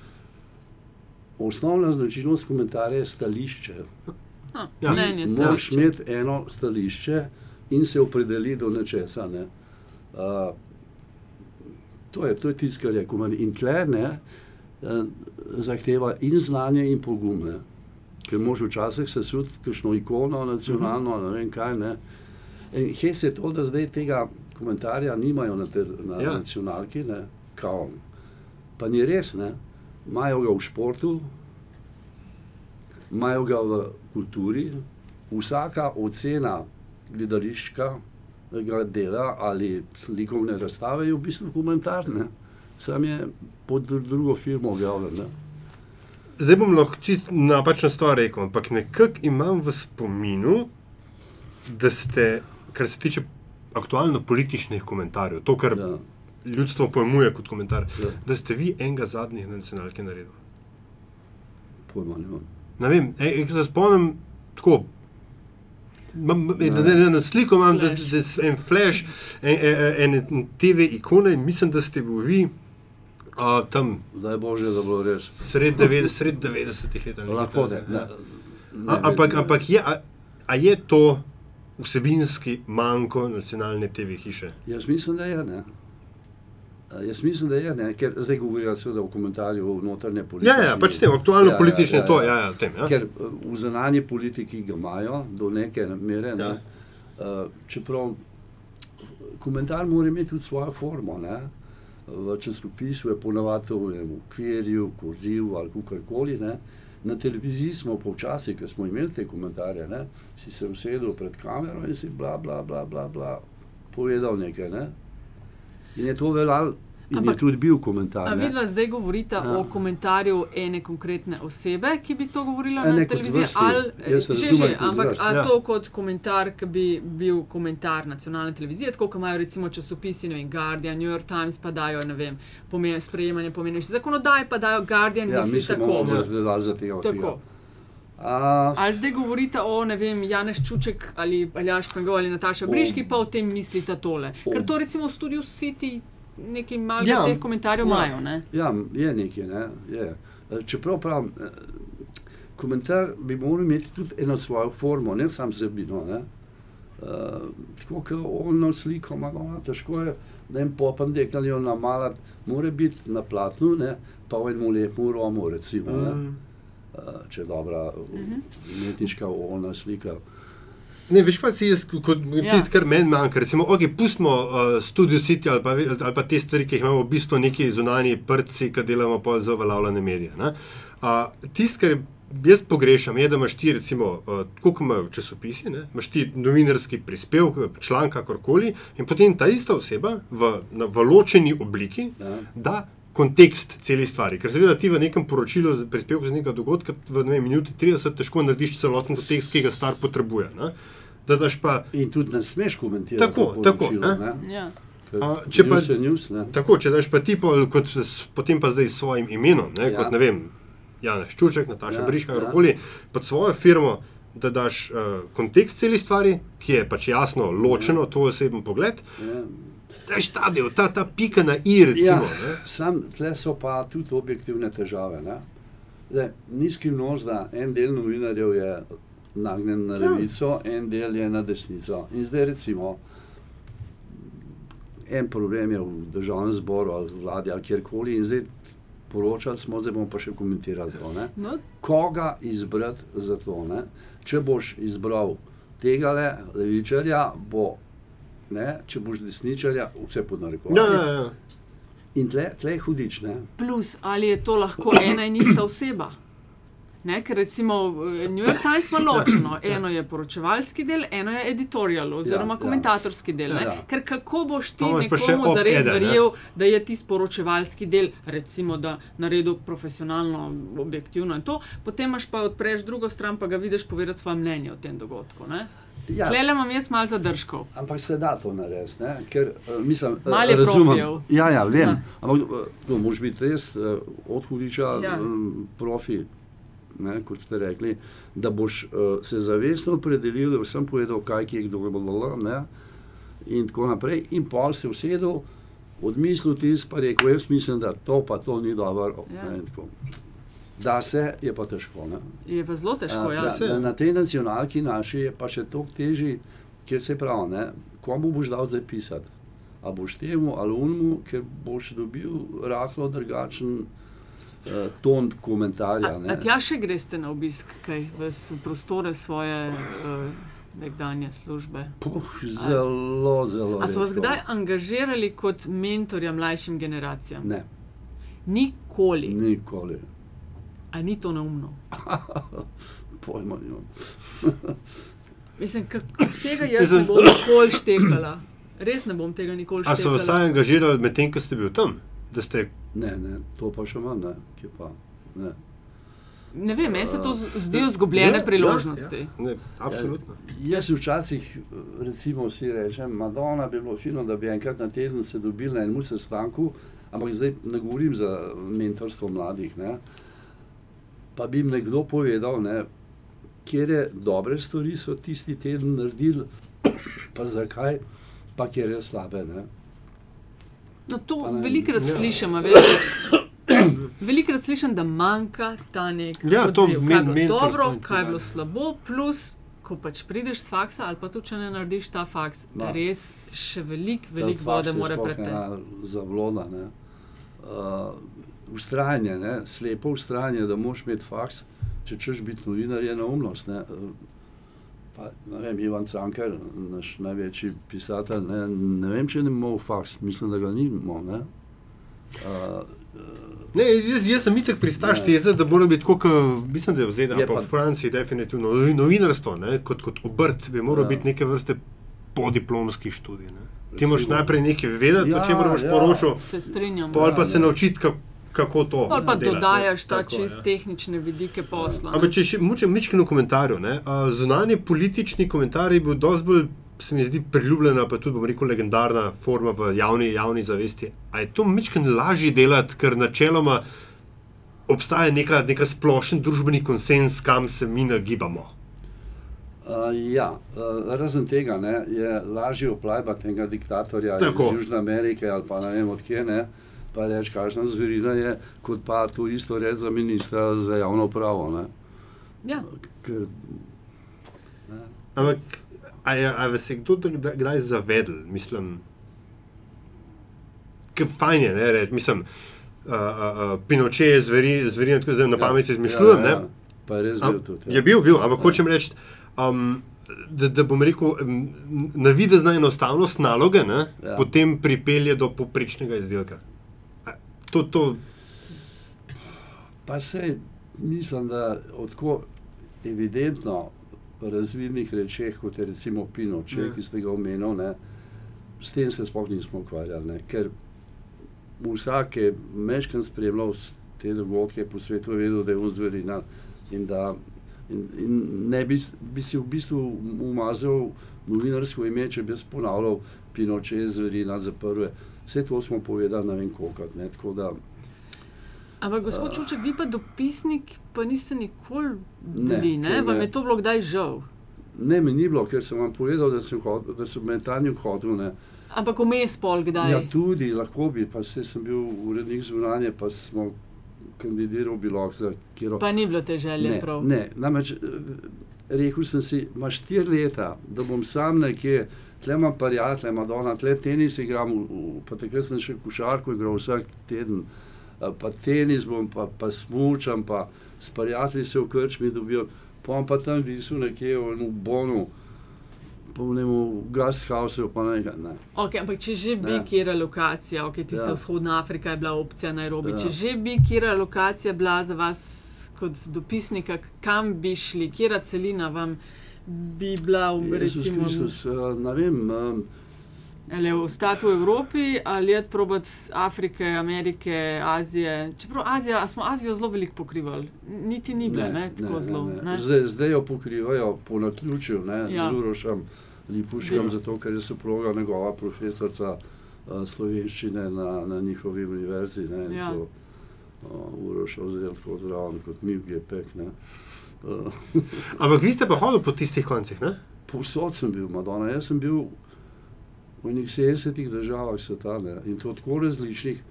Osnovna značilnost komentarja je stališče. No, Ja. mnenje Moraš stališče. imeti eno stališče in se opredeliti do nečesa. Ne. Uh, to je, to je tisto, kar je kuman. In tle ne, uh, zahteva in znanje, in pogum. Ne. Ker moš včasih sesuditi kakšno ikono, nacionalno, ne vem kaj. Ne. In Hes je to, da zdaj tega komentarja nimajo na, te, na Ja. ja. nacionalki, ne, kao. Pa ni res, ne. Imajo ga v športu, imajo ga v kulturi, vsaka ocena gledališka dela ali slikovne razstave je v bistvu komentar. Ne. Sam je pod dr- drugo firmo objavljen. Zdaj bom lahko čist napačno stvar rekel, ampak nekako imam v spominu, da ste, kar se tiče aktualno političnih komentarjev, to, kar ja. Ljudstvo pojmuje kot komentar, Ja. da ste vi enega zadnjih na nacionalki naredili. Pojma nimam. Ne vem, e, e, se spomnim tako. Ne. Da, da, na sliko imam da, Flash. da, da, en flash, en, en, en TV ikone in mislim, da ste bili vi uh, tam Zdaj bože, da bo res. sred 90, sred 90 let. Lahko da. Ne, A, ampak, ampak je, a, a je to vsebinski manjko nacionalne TV hiše? Jaz mislim, da je. Ne. Jaz mislim, da je, ne, ker zdaj govorijo seveda o komentarju o notranje politike. Ja, ja, pač tem, aktualno politično je to, ja, ja, tem, ja. Ker eh, v zunanji politiki ga imajo do neke mere, ne, Ja. uh, čeprav komentar mora imeti tudi svojo formo. Ne. V časopisu je ponavadi v okvirju, kurziv ali kakorkoli. ne. Na televiziji smo počasi, ker smo imeli te komentarje, ne, si se usedel pred kamero in si bla, bla, bla, bla, bla povedal nekaj. Ne. In je to veljalo, in Ampak- je tudi bil komentar. Ne. vidva zdaj govorita Ja. o komentarju ene konkretne osebe, ki bi to govorila A na televiziji, ali že, razumem že, kot ampak zvrst. a Ja. to kot komentar, ki bi bil komentar nacionalne televizije, tako kot imajo recimo časopisi, ne vem, Guardian, New York Times, pa dajo, ne vem, pomen, sprejemanje pomeneš zakonodaj, pa dajo Guardian, Ja, misli mi tako. razgledali za tega. Tako. A, Ali zdaj govorite o, vem, Janeš Čuček ali Aljaš Pengov ali Nataša Briški, pa o tem mislite tole. Ker to recimo v studiu City nekaj malega Ja. teh komentarjev Ja. imajo, ne? ja, je nekaj. Ne? Je. E, Čeprav pravim, e, komentar bi moral imeti tudi eno svojo formo, ne samo zebino. Ne? Uh, tako kot ono sliko ima, no, težko je, da jim popam dek ali jo namalati, mora biti na platnu, ne? pa v enem lepem romu, recimo, ne? Mm. uh, če je dobra umetniška olna slika. Ne, veš, kaj si jaz, kot Ja. tisto, kar meni manjka. Recimo, ok, pustimo uh, Studio City ali pa, ali pa te stvari, ki jih imamo v bistvu neki zunanji prci, ki delamo pa za uveljavljene medije. Uh, tisto, kar jaz pogrešam, je, da imaš ti, recimo, uh, tako kot imajo časopisi, ne, imaš ti novinarski prispevek, članek, kakorkoli, in potem ta ista oseba v, na, v ločeni obliki Ja. da kontekst celi stvari. Ker seveda ti v nekem poročilu, prispevku z nekega dogodka, v ne vem, minuti 30 težko narediš celoten kontekst, ki ga star potrebuje. Ne? Da daš pa. In tudi ne smeš komentirati. Tako, tako, ne? ne? Ja. A, če pa- news je news, ne? Tako, če daš pa ti pol, kot s, potem pa zdaj s svojim imenom, ne, Ja. kot ne vem, Janeš Čuček, Nataša Ja, ja, Briška, ja. karkoli, pod svojo firmo, da daš uh, kontekst celi stvari, ki je pač jasno ločeno, Ja. tvoj oseben pogled. Ja. Daš ta del, ta, ta pika na i, recimo. Ja, Ja. sam tle so pa tudi objektivne težave. Ne? Zdaj, ni skrivnost, da en del novinarjev je nagnjen na Ja. levico, en del je na desnico. In zdaj recimo, en problem je v državnem zboru ali v vladi ali kjerkoli in zdaj poročali smo, zdaj bomo pa še komentirali to. Ne? No, Koga izbrati za to? Ne? Če boš izbral tega levičarja, bo, ne? če boš desničarja, vse pod narekovajem. Ja, ja, ja. In tle, tle je hudič, ne? plus ali je to lahko ena in ista oseba. Ne, ker recimo eh, New York Times ima ločeno. Eno je poročevalski del, eno je editorial oziroma Ja, ja. komentatorski del. ne. Ja. Ker kako boš ti nekomu zares verjel, da je ti sporočevalski del, recimo, da naredil profesionalno, objektivno in to, potem imaš pa odpreš drugo stran, pa ga vidiš povedati svoje mnenje o tem dogodku. Ne. Ja, Klele imam jaz malo zadržkov. ampak se da to narediti, ker uh, mislim, eh, Malo je razumem. profijev. Ja, ja, vem. Ja. Ja. Ampak to moraš biti res uh, od hudiča Ja. ja. profi, ne, kot ste rekli, da boš uh, se zavestno opredelil, da sem povedal, kaj je kdo ne, in tako naprej. In pol se usedel, odmislil tisto, pa rekel, jaz mislim, da to pa to ni dobro. Ja. Ne, in. Da se je pa težko. Ne? Je pa zelo težko. A, Ja. na, na, na tej nacionalki naši je pa še toliko težji, ker se pravi, ne, komu boš dal zdaj pisati. A boš temu ali unmu, ker boš dobil rahlo drugačen uh, ton komentarja. A, ne. a tja še greste na obisk, kaj v prostore svoje uh, nekdanje službe? Puh, zelo, zelo. A so vas kdaj angažirali kot mentorja mlajšim generacijam? Ne, Nikoli. nikoli. A ni to neumno? Pojma nimam. Mislim, tega jaz ne bom nikoli štekala. Res ne bom tega nikoli A so vas štekala. angažirali medtem, ko ste bili tam? Da ste Ne, ne, to pa še manj, ne, kje pa. Ne. Ne vem, meni se to z- zdijo izgubljene Ja, priložnosti. Ja, ja. Ne, absolutno. Jaz včasih, recimo, si rečem, Madonna bi bilo fino, da bi enkrat na teden se dobili na enem sestanku, ampak zdaj ne govorim za mentorstvo mladih. Ne? Pa bi jim nekdo povedal, ne, kje dobre stvari so tisti teden naredili, pa zakaj, pa kje je slabe. Ne? No, to ne- velikokrat Ja. slišim. Velikokrat slišim, da manjka ta nek Ja, to odziv, kaj je men- bilo dobro, kaj je tako bilo slabo, plus, ko pač prideš z faksa ali pa tudi, če ne narediš ta faks, No. res še veliko, veliko vode mora preteči. ena Zavloda. Ne? Uh, ustrajanje, ne? slepo ustrajanje, da moš imeti faks, če češ biti novinar, je neumnost. Ne? Uh, Pa, ne vem, Ivan Cankar, naš največji pisatelj, ne, ne vem, če ne imamo faks, mislim, da ga nimamo. Ne? Uh, Ne, jaz, jaz sem itek pristaš teze, da mora biti kot, mislim, da je v ZDA, Je pa v Franciji, definitivno novi- novinarstvo, ne, kot, kot obrt, bi moral Ja. biti neke vrste podiplomski študij. Ne. Ti moraš najprej nekaj vedeti, ja, Ja, o čem boš ja. poročal, Se strinjam. pol pa Ja, se ne. naučiti, kako, kako to. Pol pa delati, ne. dodajaš ta Tako, čist ja. tehnične vidike posla. ne. Ampak če še mučem mičkino komentarju, ne, a, zunanji politični komentar je bil dosti bolj, se mi zdi, priljubljena, pa tudi, bom rekel, legendarna forma v javni, javni zavesti. A je to mičkin lažje delati, ker načeloma obstaja neka, neka splošen družbeni konsens, kam se mi nagibamo. Uh, ja, uh, razen tega ne, je lažje oplajbati enega diktatorja Tako. iz Južne Amerike ali pa ne vem odkje, ne, pa reči, kakšna zverina je, kot pa to isto reči za ministra za javno upravo. Ne. Ja. Ker, ne, Ampak, a je, a vas je kdo kdaj, zavedel, mislim, kaj fajn je, ne, reči, mislim, uh, uh, uh, Pinoče je zveri, zverina, tako zdaj na pamet izmišljujem, ja, ne. ja, pa je res bil tudi. Je bil, bil, ampak hočem reči, um, da, da bom rekel, um, navidezna enostavnost naloge ne, ja. Ja. potem pripelje do poprečnega izdelka. To, to, Pa se mislim, da odko evidentno razvidnih rečeh, kot je recimo Pinoče, Ja. ja. ki ste ga omenili, ne, s tem se sploh nismo ukvarjali. Ne, ker vsak je meškan spremljal te dogodke po svetu, vedel, da je on zverina in da in, in ne bi, bi si v bistvu umazal novinarsko ime, če bi jaz ponavljal Pinoče zverina za prve. Vse to smo povedali, ne vem koliko. Ne, tako da Ampak, gospod Čuček, vi pa dopisnik, pa niste nikoli bili, ne? ker Vam ne. je to bilo kdaj žal? Ne, mi ni bilo, ker sem vam povedal, da sem, hodil, da sem med tanjem hodil. Ne. Ampak vmes pol kdaj? Ja, tudi lahko bi, pa se sem bil urednik zunanje, pa smo kandidiral bi lahko za kjer Pa ni bilo te želje Ne, prav. ne, namreč eh, rekel sem si, imaš štiri leta, da bom sam nekje, tle imam prijatelje, Madonna, tle tenis igram, v, v, pa takrat sem še košarko igral vsak teden, eh, pa tenis bom, pa, pa smučam, pa s prijatelji se v krčmi dobijo, pa pa tam visel nekje v enem bonu, pa v enem gasthausu, pa nekaj, ne. Okay, ampak če že bi Ja. kera lokacija, ok, tista ja. Ja. vzhodna Afrika je bila opcija Nairobi, ja. Ja. če že bi kera lokacija bila za vas kot dopisnika, kam bi šli, kera celina vam bi bila, v- Jezus Kristus, eh, ne vem, eh, ali ostati v Evropi ali je probati z Afrike, Amerike, Azije. Čeprav Azija, smo Azijo zelo veliko pokrivali, niti ni bila, ne, ne, tako zelo. Ne, Zdaj, zdaj jo pokrivajo po naključju, ne, Ja. z Urošem Lipuškem, zato ker je soproga njegova profesorica uh, slovenščine na, na njihovi univerzi. Ne, Ja. so uh, Uroša vzeli tako zraven kot mi GPEK. Uh, ampak vi ste pa hodili po tistih koncih, ne? povsod sem bil, Madonna. Jaz sem bil v nekih 70 državah sveta ne, in to tako različnih,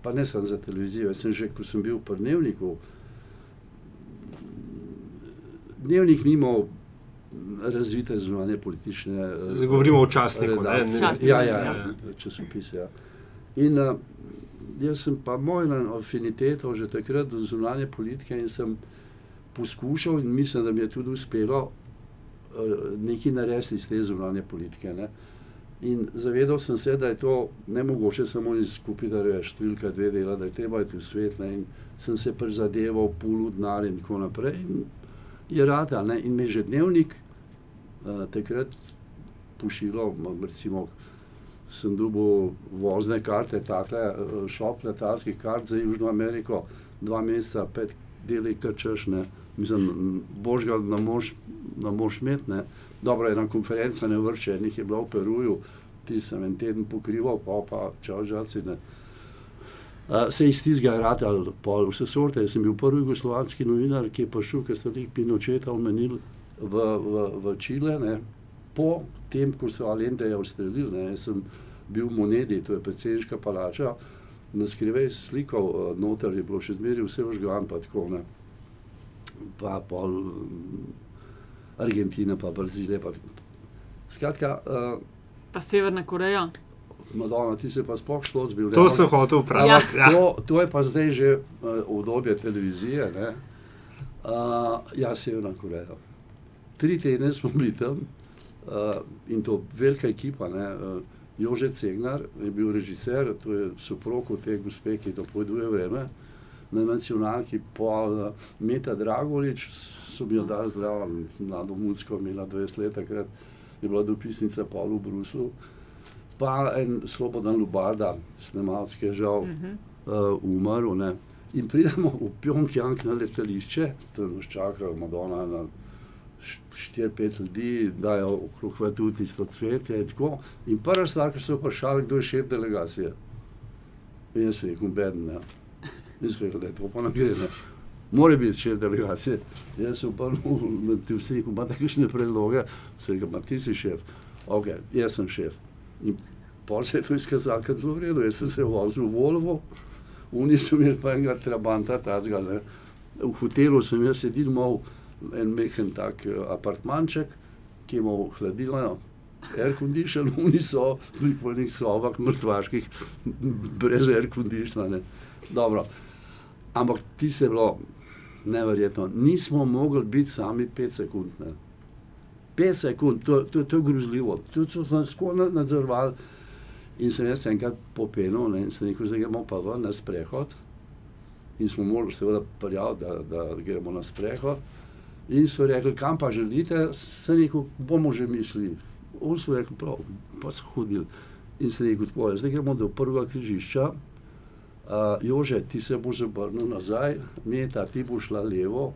pa ne samo za televizijo. Jaz sem že, ko sem bil v Prnevniku, dnevnik ni imel razvite zunanje politične. eh, Zdaj govorimo o časniku. ne, redakcije. ne- Časnik, Ja, ja, ja. ja. časopis. Ja. In uh, jaz sem pa imel eno afiniteto že takrat do zunanje politike in sem poskušal, in mislim, da mi je tudi uspelo, uh, nekaj narediti iz te zunanje politike. Ne. In zavedal sem se, da je to ne mogoče samo iz skupine, številka dve dela, da je treba iti v svet. Ne. In sem se prizadeval, pulu denar in tako naprej. In je rada. Ne. In me je že dnevnik uh, takrat pošiljal, m- recimo, sem dobil vozne karte, takle, eh, šop letalskih kart za Južno Ameriko, dva meseca, pet deli krčeš, ne. Mislim, boš ga ne moš, ne moš imeti, ne. Dobro, ena konferenca ne vrče, enih je bila v Peruju, ti sem en teden pokrival, pa pa čau žaci, ne. Uh, se iz tistega rata, pol vse sorte. Jaz sem bil prvi jugoslovanski novinar, ki je prišel, ker ste jih Pinočeta omenili v, v, v Čile, ne, po tem, ko so Alenteja ustrelili. Ne, jaz sem bil v Monedi, to je predsedniška palača, na skrivaj slikal, uh, noter je bilo še zmeraj vse vžgan, pa tako ne. Pa pol Argentina, pa Brazilija. Pa, skratka, uh, Pa Severna Koreja. Madonna, ti se pa sploh šlo zbil. To sem hotel vprašati. Ja. To, to je pa zdaj že uh, obdobje televizije. ne. Uh, ja, Severna Koreja. Tri tedne smo bili tam uh, in to velika ekipa. Ne, uh, Jože Cegnar je bil režiser, to je soprog od te gospe, ki dopoveduje vreme. Na nacionalki pol uh, Meta Dragolič, so mi jo dali zdravo, mlado Mucko, imela 20 let, takrat je bila dopisnica pol v Bruslu. Pa en Slobodan Lubarda, snemalec, ki je žal uh, umrl. Ne. In pridemo v Pjongjang na letališče, tam nas čakajo Madonna na 4-5 ljudi, dajo okrog vrtu tisto cvetje in tako. In prva stvar, ki so vprašali, kdo je šef delegacije. In jaz sem rekel, beden, ne. In sem rekel, da je to pa ne. Mora biti šef delegacije. Jaz sem obrnil na ti vsi, ko imate kakšne predloge, sem rekel, ma ti si šef. Ok, jaz sem šef. In pol se je to izkazalo kot zelo v redu. Jaz sem se vozil v Volvo, oni so imeli pa enega trabanta, tazga, ne. V hotelu sem jaz sedel imel en mehen tak eh, apartmanček, ki je imel hladilno, air condition, oni so bili po enih sobah mrtvaških, brez air conditiona. Dobro. Ampak ti se je bilo neverjetno. Nismo mogli biti sami pet sekund. Ne. Pet sekund, to, to, to je grozljivo. To so nas na- nadzorovali. In sem jaz enkrat popenil ne, in sem rekel, zdaj gremo pa ven na sprehod. In smo morali seveda prijaviti, da, da gremo na sprehod. In so rekli, kam pa želite, sem rekel, bomo že mislili. On so rekli, prav, pa so hodili. In sem rekel, tako je, zdaj gremo do prvega križišča. Uh, Jože, ti se boš obrnil nazaj, Meta, ti boš šla levo,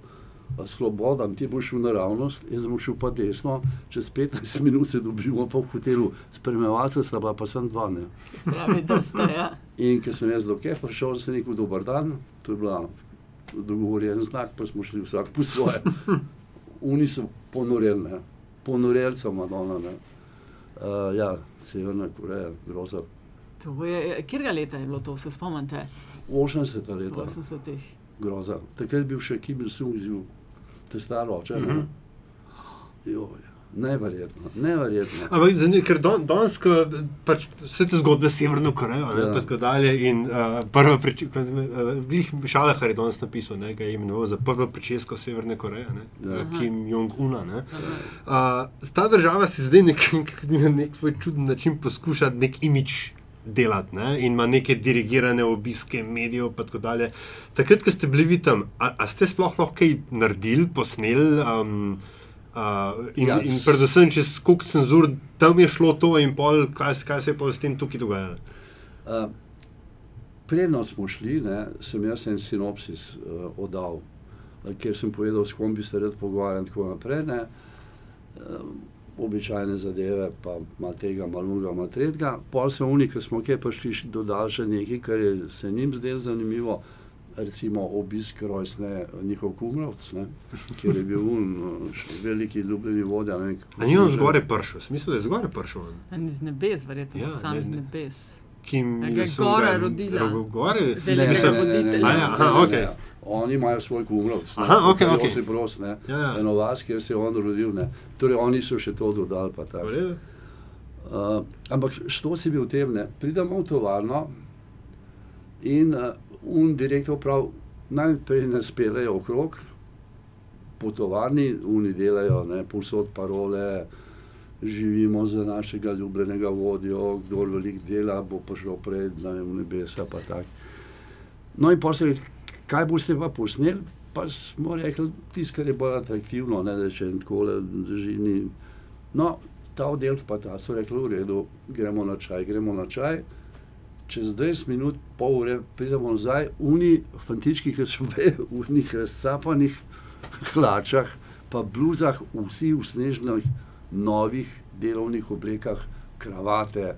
Slobodan, ti boš šel naravnost, jaz bom šel pa desno, čez 15 minut se dobimo pa v hotelu, spremljevalca sta bila pa sem dva. Ne. Pravi, da ste. Ja. In ker sem jaz do kje prišel, sem rekel, dober dan, to je bila dogovorjen znak, pa smo šli vsak po svoje. Oni so ponoreli so Madonna. Ne. Uh, ja, Severna Koreja, groza. To je, kjerga leta je bilo to, se spomnite? 80 leta, 80-ih. groza. Takrat je bil še Kim Il-sung, te staro oče. Mm. -hmm. Neverjetno, neverjetno. Ampak zanimivo, ker don, danes, ko pač vse te zgodbe s Severno Korejo ne, Ja. pa tako dalje. In uh, prva pričeska, Glih Šalehar je danes napisal, ne, ga je imenoval za prvo pričesko Severne Koreje, ne, Ja. ja. Kim Jong-una. ne. Uh, ta država si zdaj nek, na nek svoj čuden način poskuša nek imič delati ne? in ima neke dirigirane obiske medijev. pa tako dalje. Takrat, ko ste bili vi tam, a, a ste sploh lahko kaj naredili, posneli? Um, Uh, in, Ja, in predvsem, če skok cenzur, tam je šlo to in pol, kaj, kaj se je pa s tem tukaj dogajalo. Uh, Predno smo šli, ne, sem jaz en sinopsis uh, oddal, kjer sem povedal, s kom bi se rad pogovarjal in tako naprej. Ne. Uh, običajne zadeve, pa malo tega, malo unga, malo tretjega. Pol so oni, ki smo kje prišli, še dodali še nekaj, kar je se njim zdelo zanimivo. Recimo obisk rojstne njihov kumrovc, ne, kjer je bil un, uh, veliki ljubljeni vodja. ne, A ni on zgoraj prišel, mislim, da je zgoraj prišel. on. En iz nebes, verjetno Ja, samih ne, ne. nebes. Kim A ga je gora rodila. ro- Gore, Velikega mislim, voditelja. A ja, aha, okej. Oni imajo svoj kumrovc. Aha, okej, okej. Se prost, ne. Ja, ja. Eno vas, kjer se je on rodil, ne. Torej, oni so še to dodali. Uh, ampak što si bil v tem, ne? pridemo v tovarno in uh, un direktor prav najprej nas pelejo okrog po tovarni, oni delajo, ne, povsod parole, živimo za našega ljubljenega vodjo, kdo veliko dela, bo prišel ne vem, v nebesa tako. No in posle, kaj boste pa posneli? Pa smo rekli, tisto, kar je bolj atraktivno, ne, da če tako drži. Ni. No, ta oddelek pa ta so rekli, v redu, gremo na čaj, gremo na čaj. Čez 20 minut, pol ure, pridemo nazaj, uni fantički, ki so bili v njih razcapanih hlačah, pa bluzah, vsi v snežnih, novih delovnih oblekah, kravate.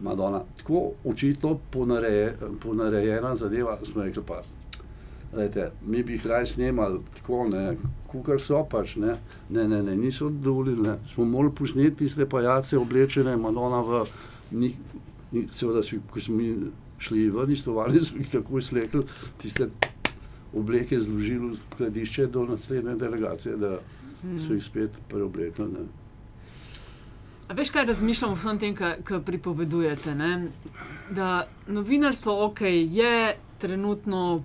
Madonna, tako očitno ponareje, ponarejena zadeva, smo rekli pa. Lejte, mi bi jih raje snemali tako, ne, kukar so pač, ne, ne, ne, ne niso dovolili, ne. smo morali posneti tiste pajace oblečene, Madonna v njih, seveda, si, ko smo mi šli ven iz tovarne, smo jih takoj slekli, tiste obleke zložili v skladišče do naslednje delegacije, da so jih spet preoblekli. Ne. A veš, kaj razmišljam o vsem tem, kar pripovedujete? Ne? Da novinarstvo okay, je trenutno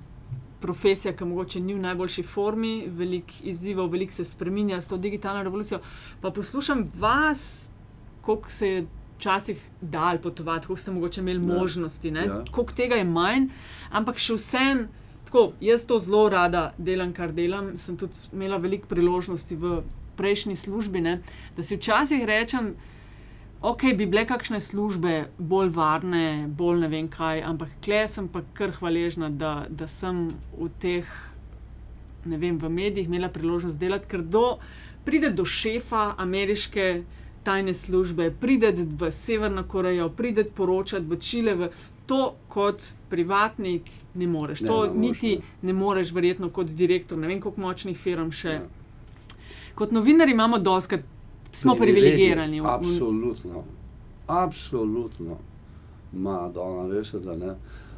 profesija, ki morda ni v najboljši formi, veliko izzivov, veliko se spremenja s to digitalno revolucijo. Pa poslušam vas, koliko se je včasih dal potovati, koliko ste mogoče imeli Ja. možnosti, ja. Ja. koliko tega je manj, ampak še vsem. Tako, jaz to zelo rada delam, kar delam. Sem tudi imela veliko priložnosti v prejšnji službi, ne, da si včasih rečem, ok, bi bile kakšne službe bolj varne, bolj ne vem kaj, ampak kle sem pa kar hvaležna, da, da sem v teh, ne vem, v medijih imela priložnost delati, ker do, pride do šefa ameriške tajne službe, pride v Severno Korejo, pride poročati v Čile. V, To kot privatnik ne moreš, Ne, to ne niti ne. ne moreš, verjetno kot direktor, ne vem, koliko močnih firm še. Ja. Kot novinari imamo doskrat, smo privilegirani. Absolutno, absolutno. Madonna, veste, da ne.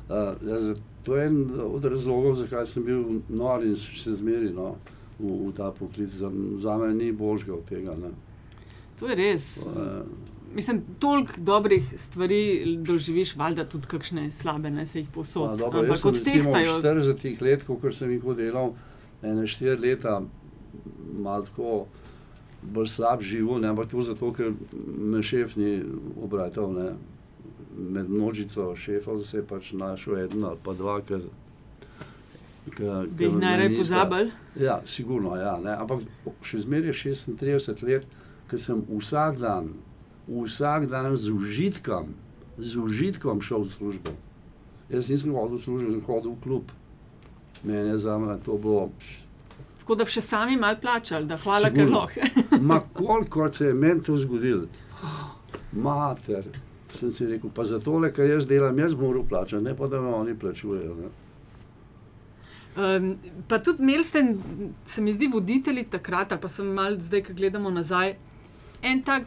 Uh, jaz, to je en od razlogov, zakaj sem bil nor in še zmeri no, v, v ta poklic. Za, za me ni božga od tega. Ne. To je res. Uh, Mislim, toliko dobrih stvari doživiš, valjda tudi kakšne slabe, ne se jih posod. Pa dobro, Ampak recimo v odtehtajo. 40 let, ko sem jih delal, ene 4 leta, malo tako bolj slab živo, ne, ampak to zato, ker me šef ni obratal. Ne. Med množico šefov se je pač našel eden ali pa dva, ki jih najraje pozabili. Ja, sigurno, ja, ne. ampak še zmeraj je 36 let, ker sem vsak dan, vsak dan z užitkom, z užitkom šel v službo. Jaz nisem hodil v službo, sem hodil v klub. Mene za me to bilo, Tako da bi še sami malo plačali, da hvala, ker lahko. ma koliko se je meni to zgodilo. Mater, sem si rekel, pa za tole, kar jaz delam, jaz moram plačati, ne pa da me oni plačujejo. Ne. Um, pa tudi imeli ste, se mi zdi, voditelji takrat, ali pa sem mal zdaj, ko gledamo nazaj, en tak,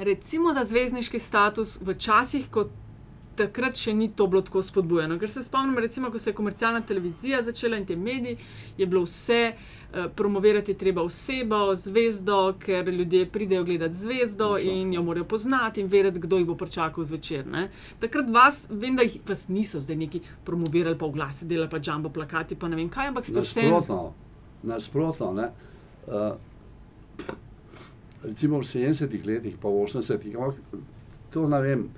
recimo, da zvezdniški status v časih, ko takrat še ni to bilo tako spodbujeno. Ker se spomnim, recimo, ko se je komercialna televizija začela in te mediji, je bilo vse, uh, promovirati treba osebo, zvezdo, ker ljudje pridejo gledati zvezdo Točno. in jo morajo poznati in vedeti, kdo jih bo pričakal zvečer. Ne? Takrat vas, vem, da jih vas niso zdaj neki promovirali, pa v glasi delali, pa jumbo plakati, pa ne vem kaj, ampak ste vse. Nasprotno, nasprotno. Ne? Uh, recimo v 70-ih letih, pa v 80-ih, ampak to ne vem,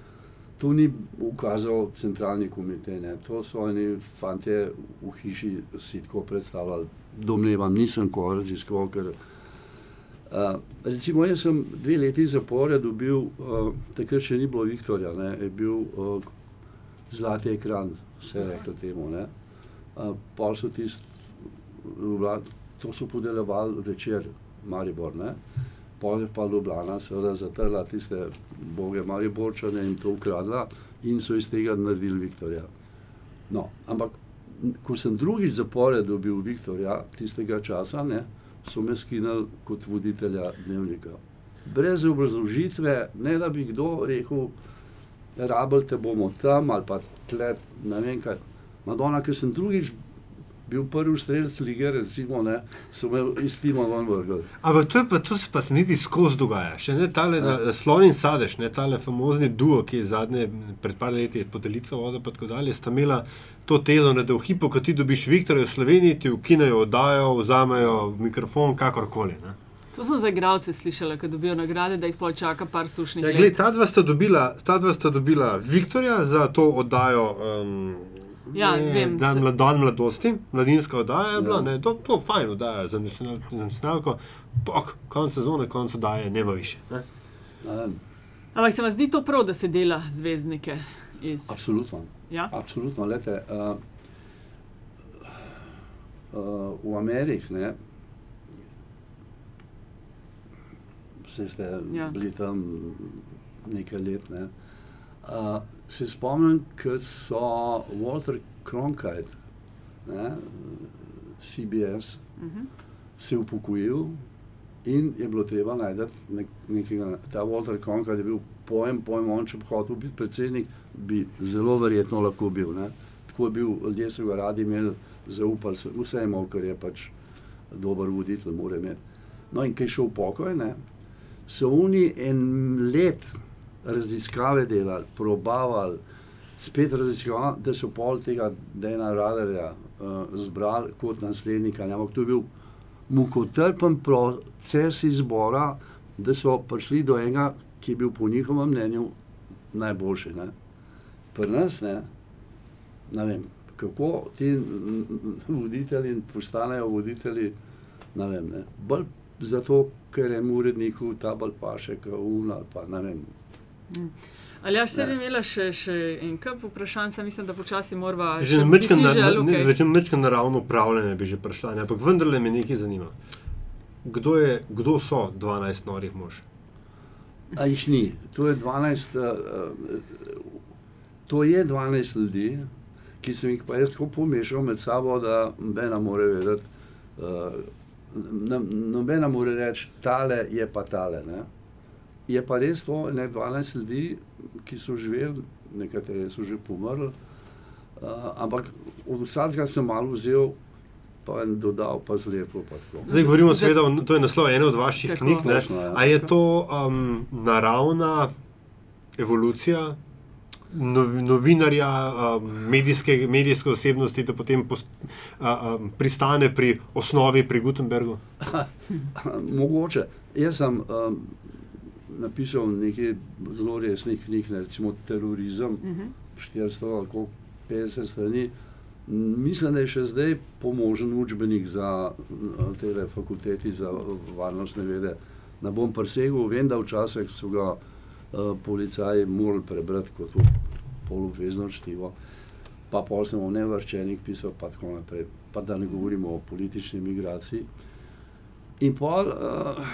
to ni ukazal centralni komitej, ne? to so oni fantje v hiši si tako predstavljali. Domnevam, nisem ko raziskoval, ker uh, recimo jaz sem dve leti zapora dobil, uh, takrat še ni bilo Viktorja, ne? je bil uh, zlati ekran, se je reklo temu. Ne? Uh, pa so tisti, to so podeljevali večer, Maribor. Ne? Pol je pa Ljubljana, seveda, zatrla tiste boge Mariborčane in to ukradla, in so iz tega naredili Viktorja. No, ampak ko sem drugič zapored dobil Viktorja, tistega časa, ne, so me skinili kot voditelja dnevnika. Brez obrazložitve, ne da bi kdo rekel, rabite bomo tam ali pa tle, ne vem kaj. Madonna, ker sem drugič bil prvi strelec lige, recimo, ne, so me iz tima ven vrgli. Ampak to, pa, to se pa niti skozi dogaja. Še ne tale ja. slon in sadež, ne tale famozni duo, ki je zadnje pred par leti podelitve vode in tako dalje, sta imela to tezo, ne, da v hipu, ko ti dobiš Viktorja v Sloveniji, ti ukinejo, oddajo, vzamejo mikrofon, kakorkoli. Ne. To sem za igralce slišala, ko dobijo nagrade, da jih pol čaka par sušnih Ja, gled, ta dva sta dobila, ta dva sta dobila Viktorja za to oddajo. Um, Ja, ne, vem, dan, se- mla- dan mladosti, mladinska oddaja je bila, Ja. ne, to, to fajn oddaja za nacional- za nacionalko. Pok, konec sezone, konec oddaje, nema više. Ne. Ne vem, Ampak se vam zdi to prav, da se dela zvezdnike iz. Absolutno. Ja? Absolutno. Lete, uh, uh, v Ameriki, ne, vse ste ja. bili tam nekaj let. Ne, uh, se spomnim, ko so Walter Cronkite, ne, CBS, Uh -huh. se upokojil in je bilo treba najti nek, nekega. Ta Walter Cronkite je bil pojem, pojem, on če bi hotel biti predsednik, bi zelo verjetno lahko bil. Ne? Tako je bil, ljudje so ga radi imeli, zaupali so, vse imel, ker je pač dober voditelj, mora imeti. No in kaj je šel v pokoj, ne? so oni en let raziskave delali, probavali, spet raziskavali, da so pol tega Dana Radarja uh, zbrali kot naslednika. Ampak to je bil mukotrpen proces izbora, da so prišli do enega, ki je bil po njihovem mnenju najboljši. Ne. Pri nas, ne, ne vem, kako ti voditelji postanejo voditelji, ne vem. Ne. Bolj zato, ker je uredniku ta bolj paše, kot un ali pa ne vem. Ali ja, še Ne. bi imela še, še en kup vprašanj, saj mislim, da počasi morava. Že biti na, na, okej? okay. mečkam naravno upravljanje bi že prišla, ne, ampak vendarle me nekaj zanima. Kdo, je, kdo so 12 norih mož? A jih ni. To je 12, uh, uh, to je 12 ljudi, ki sem jih pa jaz tako pomešal med sabo, da nobena more vedeti. Uh, nobena more reči, tale je pa tale. Ne? Je pa res to, ne 12 ljudi, ki so živeli, nekateri so že pomrli, uh, ampak od vsakega sem malo vzel, pa en dodal, pa zlepo. Pa tako. Zdaj govorimo, seveda, to je naslov ene od vaših Tako. knjig. Ne? Točno, ja. A je to um, naravna evolucija nov, novinarja, um, medijske, medijske osebnosti, da potem pos, a, um, pristane pri osnovi, pri Gutenbergu? Mogoče. Jaz sem um, napisal nekaj zelo resnih knjig, ne, recimo Terorizem, Uh -huh. 400 ali koliko, 50 strani. Mislim, da je še zdaj pomožen učbenik za uh, te fakulteti za varnostne vede. Ne bom presegel, vem, da včasih so ga uh, policaji morali prebrati kot polobvezno čtivo. Pa pol sem o nevrščenih pisal, pa tako naprej. Pa da ne govorimo o politični migraciji. In pol uh,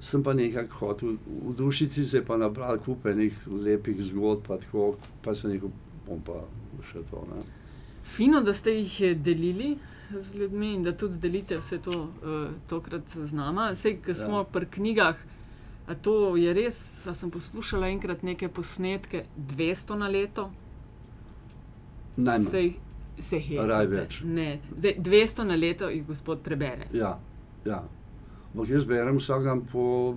sem pa nekako hotel, v dušici se je pa nabral kupe nekih lepih zgodb, pa, tako, pa sem rekel, bom pa še to. Ne. Fino, da ste jih eh, delili z ljudmi in da tudi delite vse to uh, tokrat z nama. Vse, ki Ja. smo pri knjigah, a to je res. Sem poslušala enkrat neke posnetke, 200 na leto. Najmanj. Se, jih- se hecate. Raj več. Ne, zdaj, 200 na leto jih gospod prebere. Ja, ja. Ampak jaz berem vsak dan po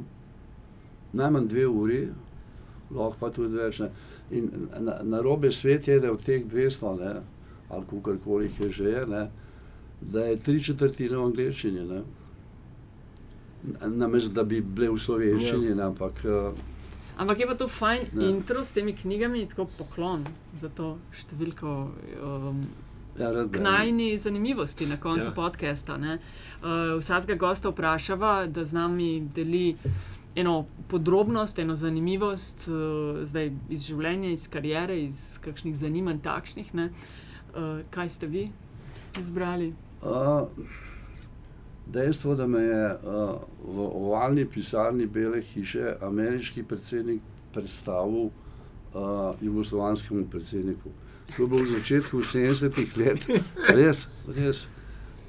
najmanj dve uri, lahko pa tudi več. Ne. In na, na robe svet je, da od teh 200, ne, ali koliko jih je že, ne, da je tri četrtine v angleščini. ne. Namesto da bi bile v slovenščini, ne, ampak uh, Ampak je pa to fajn Ja. intro s temi knjigami, tako poklon za to številko. Um, ja, k najni zanimivosti na koncu Ja. podcasta. Uh, vsakega gosta vprašava, da z nami deli eno podrobnost, eno zanimivost uh, zdaj iz življenja, iz karijere, iz kakšnih zanimanj takšnih. ne. Uh, kaj ste vi izbrali? Uh, dejstvo, da me je uh, v ovalni pisarni Bele hiše ameriški predsednik predstavil uh, jugoslovanskemu predsedniku. To bilo v začetku 70-ih let, res, res.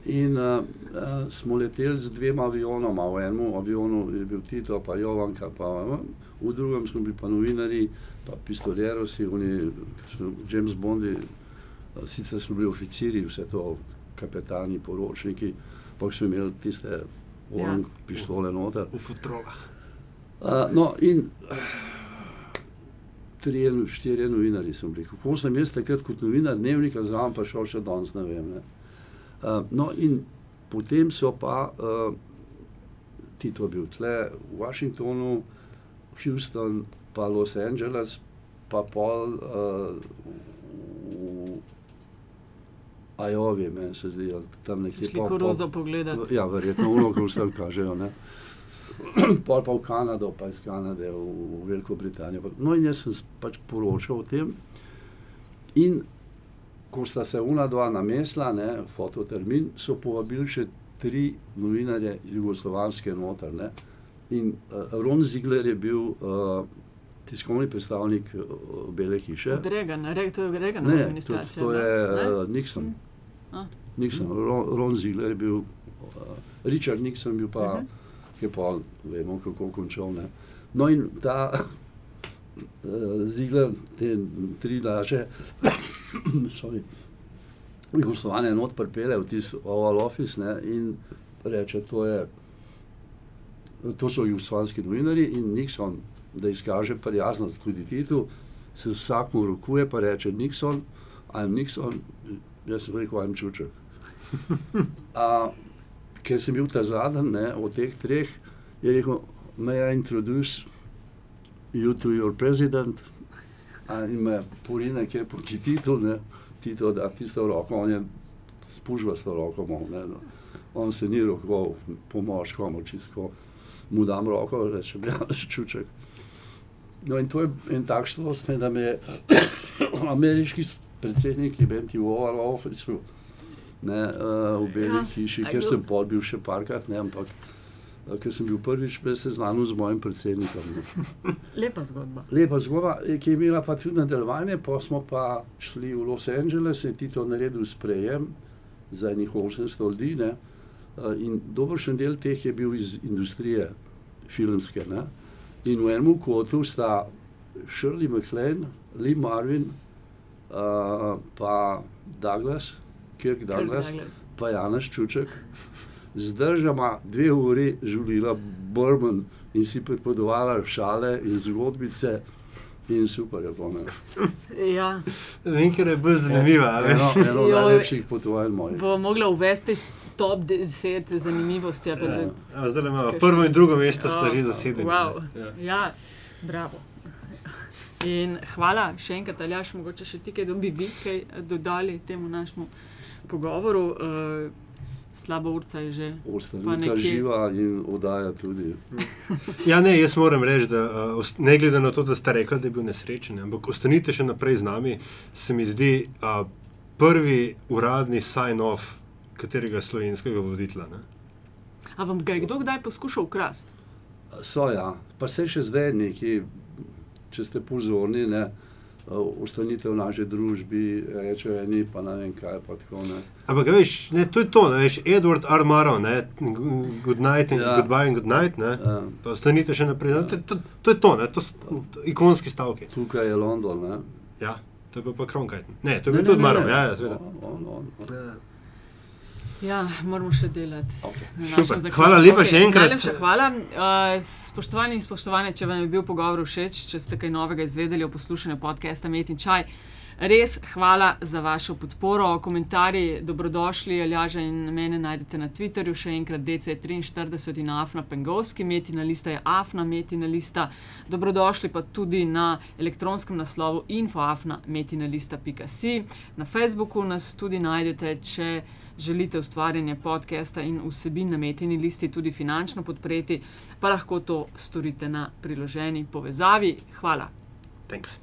In uh, uh, smo leteli z dvema avionoma. V enem avionu je bil Tito, pa Jovanka, pa, uh, v drugem smo bili pa novinari, pa pistolerosi, oni, so James Bondi Uh, sicer so bili oficiri, vse to, kapetani, poročniki, pa so imeli tiste orang ja. pištole noter. V futrolah. Uh, no, in tri, štiri novinari sem bili. Kako sem jaz takrat kot novinar dnevnika zraven pa šel še danes, ne vem. Ne. Uh, no, in potem so pa, uh, Tito bil tle v Washingtonu, Houston, pa Los Angeles, pa pol uh, v Ajovi, meni se zdi, tam nekje. Šli koruzo pogledati. Ja, verjetno, ko vsem kažejo. Ne. Pol pa v Kanado, pa iz Kanade v, v Veliko Britanijo. No, in jaz sem pač poročal o tem. In ko sta se una dva namesla, ne, fototermin, so povabili še tri novinarje jugoslovanske noter. Ne. In uh, Ron Ziegler je bil uh, tiskovni predstavnik uh, Bele hiše. Od Regana, Re, to je Reganova Ne, to, administracija. to je ne? uh, Nixon. A. Nixon. Ron, Ron Ziegler je bil, uh, Richard Nixon bil pa, uh Mhm. -huh. Ki je pa, vemo, kako končal. Ne. No in ta uh, Ziegler, te tri naše, sorry, Jugoslovane not pripele v tisti Oval Office ne, in reče, to je, to so jugoslovanski novinari in Nixon, da izkaže prijaznost tudi Titu, se vsak mu rokuje, pa reče Nixon, I'm Nixon, jaz sem rekel, I'm Čuček. ker sem bil ta zadnji ne, od teh treh, je rekel, may I introduce you to your president? In me porine, kje proti Titu, ne, Tito da tisto roko, on je spužvasto roko imel, ne, no. on se ni rokoval po moškom, čisto mu dam roko, rečem, ja, čuček. No in to je en tak šlost, ne, da me je ameriški s- predsednik, ki je bil v Oval Officeu, ne, uh, v Beli Ja, hiši, bil- sem pol bil še parkrat, ne, ampak uh, ker sem bil prvič seznanjen z mojim predsednikom. Ne. Lepa zgodba. Lepa zgodba, eh, ki je imela pa tudi nadaljevanje, pa smo pa šli v Los Angeles in Tito naredil sprejem za enih 800 ljudi. Ne? Eh, In dobršen del teh je bil iz industrije filmske. Ne? In v enem kotu sta Shirley MacLaine, Lee Marvin, uh, pa Douglas, Kirk Douglas, Douglas. pa Janaš Čuček. Zdržama dve uri žulila Burman in si pripovedovala šale in zgodbice. In super je bilo. Ja, Vem, ker je bolj zanimiva. a veš. Eno, eno Joj. najlepših potovanj mojih. bo mogla uvesti top 10 zanimivosti. ali pa Ja. da- A Zdaj imamo prvo in drugo mesto, sta že Oh, zasedeni. Wow. Ja. Ja, bravo. In hvala še enkrat, Aljaš, mogoče še ti, kaj bi vi kaj dodali temu našemu pogovoru. Uh, slaba urca je že. Pa Ostanika nekje- živa in oddaja tudi. Ja, ne, jaz moram reči, da uh, ne glede na to, da ste rekli, da je bil nesrečen, ampak ostanite še naprej z nami, se mi zdi uh, prvi uradni sign-off katerega slovenskega voditla. Ne? A vam ga je kdo kdaj poskušal ukrasti? So ja, pa se še zdaj neki, če ste pozorni, ne, ostanite v naši družbi, rečejo eni, pa ne vem kaj, pa tako ne. Ampak veš, ne, to je to, ne, veš, Edward R. Murrow, ne, good night in Ja. goodbye and good night, ne, Ja. pa ostanite še naprej. Ne, to, to, to je to, ne, to so to ikonski stavki. Tukaj je London, ne. Ja, to je bil pa Kronkajten. Ne, to je Ne, bil ne, tudi ne. ja, ja, seveda. On, on, on. Ja. Ja, moramo še delati. Okay. Hvala lepa Okej, še enkrat. Najlepša hvala. Uh, spoštovani in spoštovane, če vam je bil pogovor všeč, če ste kaj novega izvedeli o poslušanju podcasta Met in Čaj. Res hvala za vašo podporo. Komentarji dobrodošli, Aljaža in mene najdete na Twitterju, še enkrat DC43 in Afna Pengovski, Metina lista je Afna, Metina lista. Dobrodošli pa tudi na elektronskem naslovu infoafna.metinalista.si. Na Facebooku nas tudi najdete, če želite ustvarjanje podcasta in vsebin na Metini listi tudi finančno podpreti, pa lahko to storite na priloženi povezavi. Hvala. Thanks.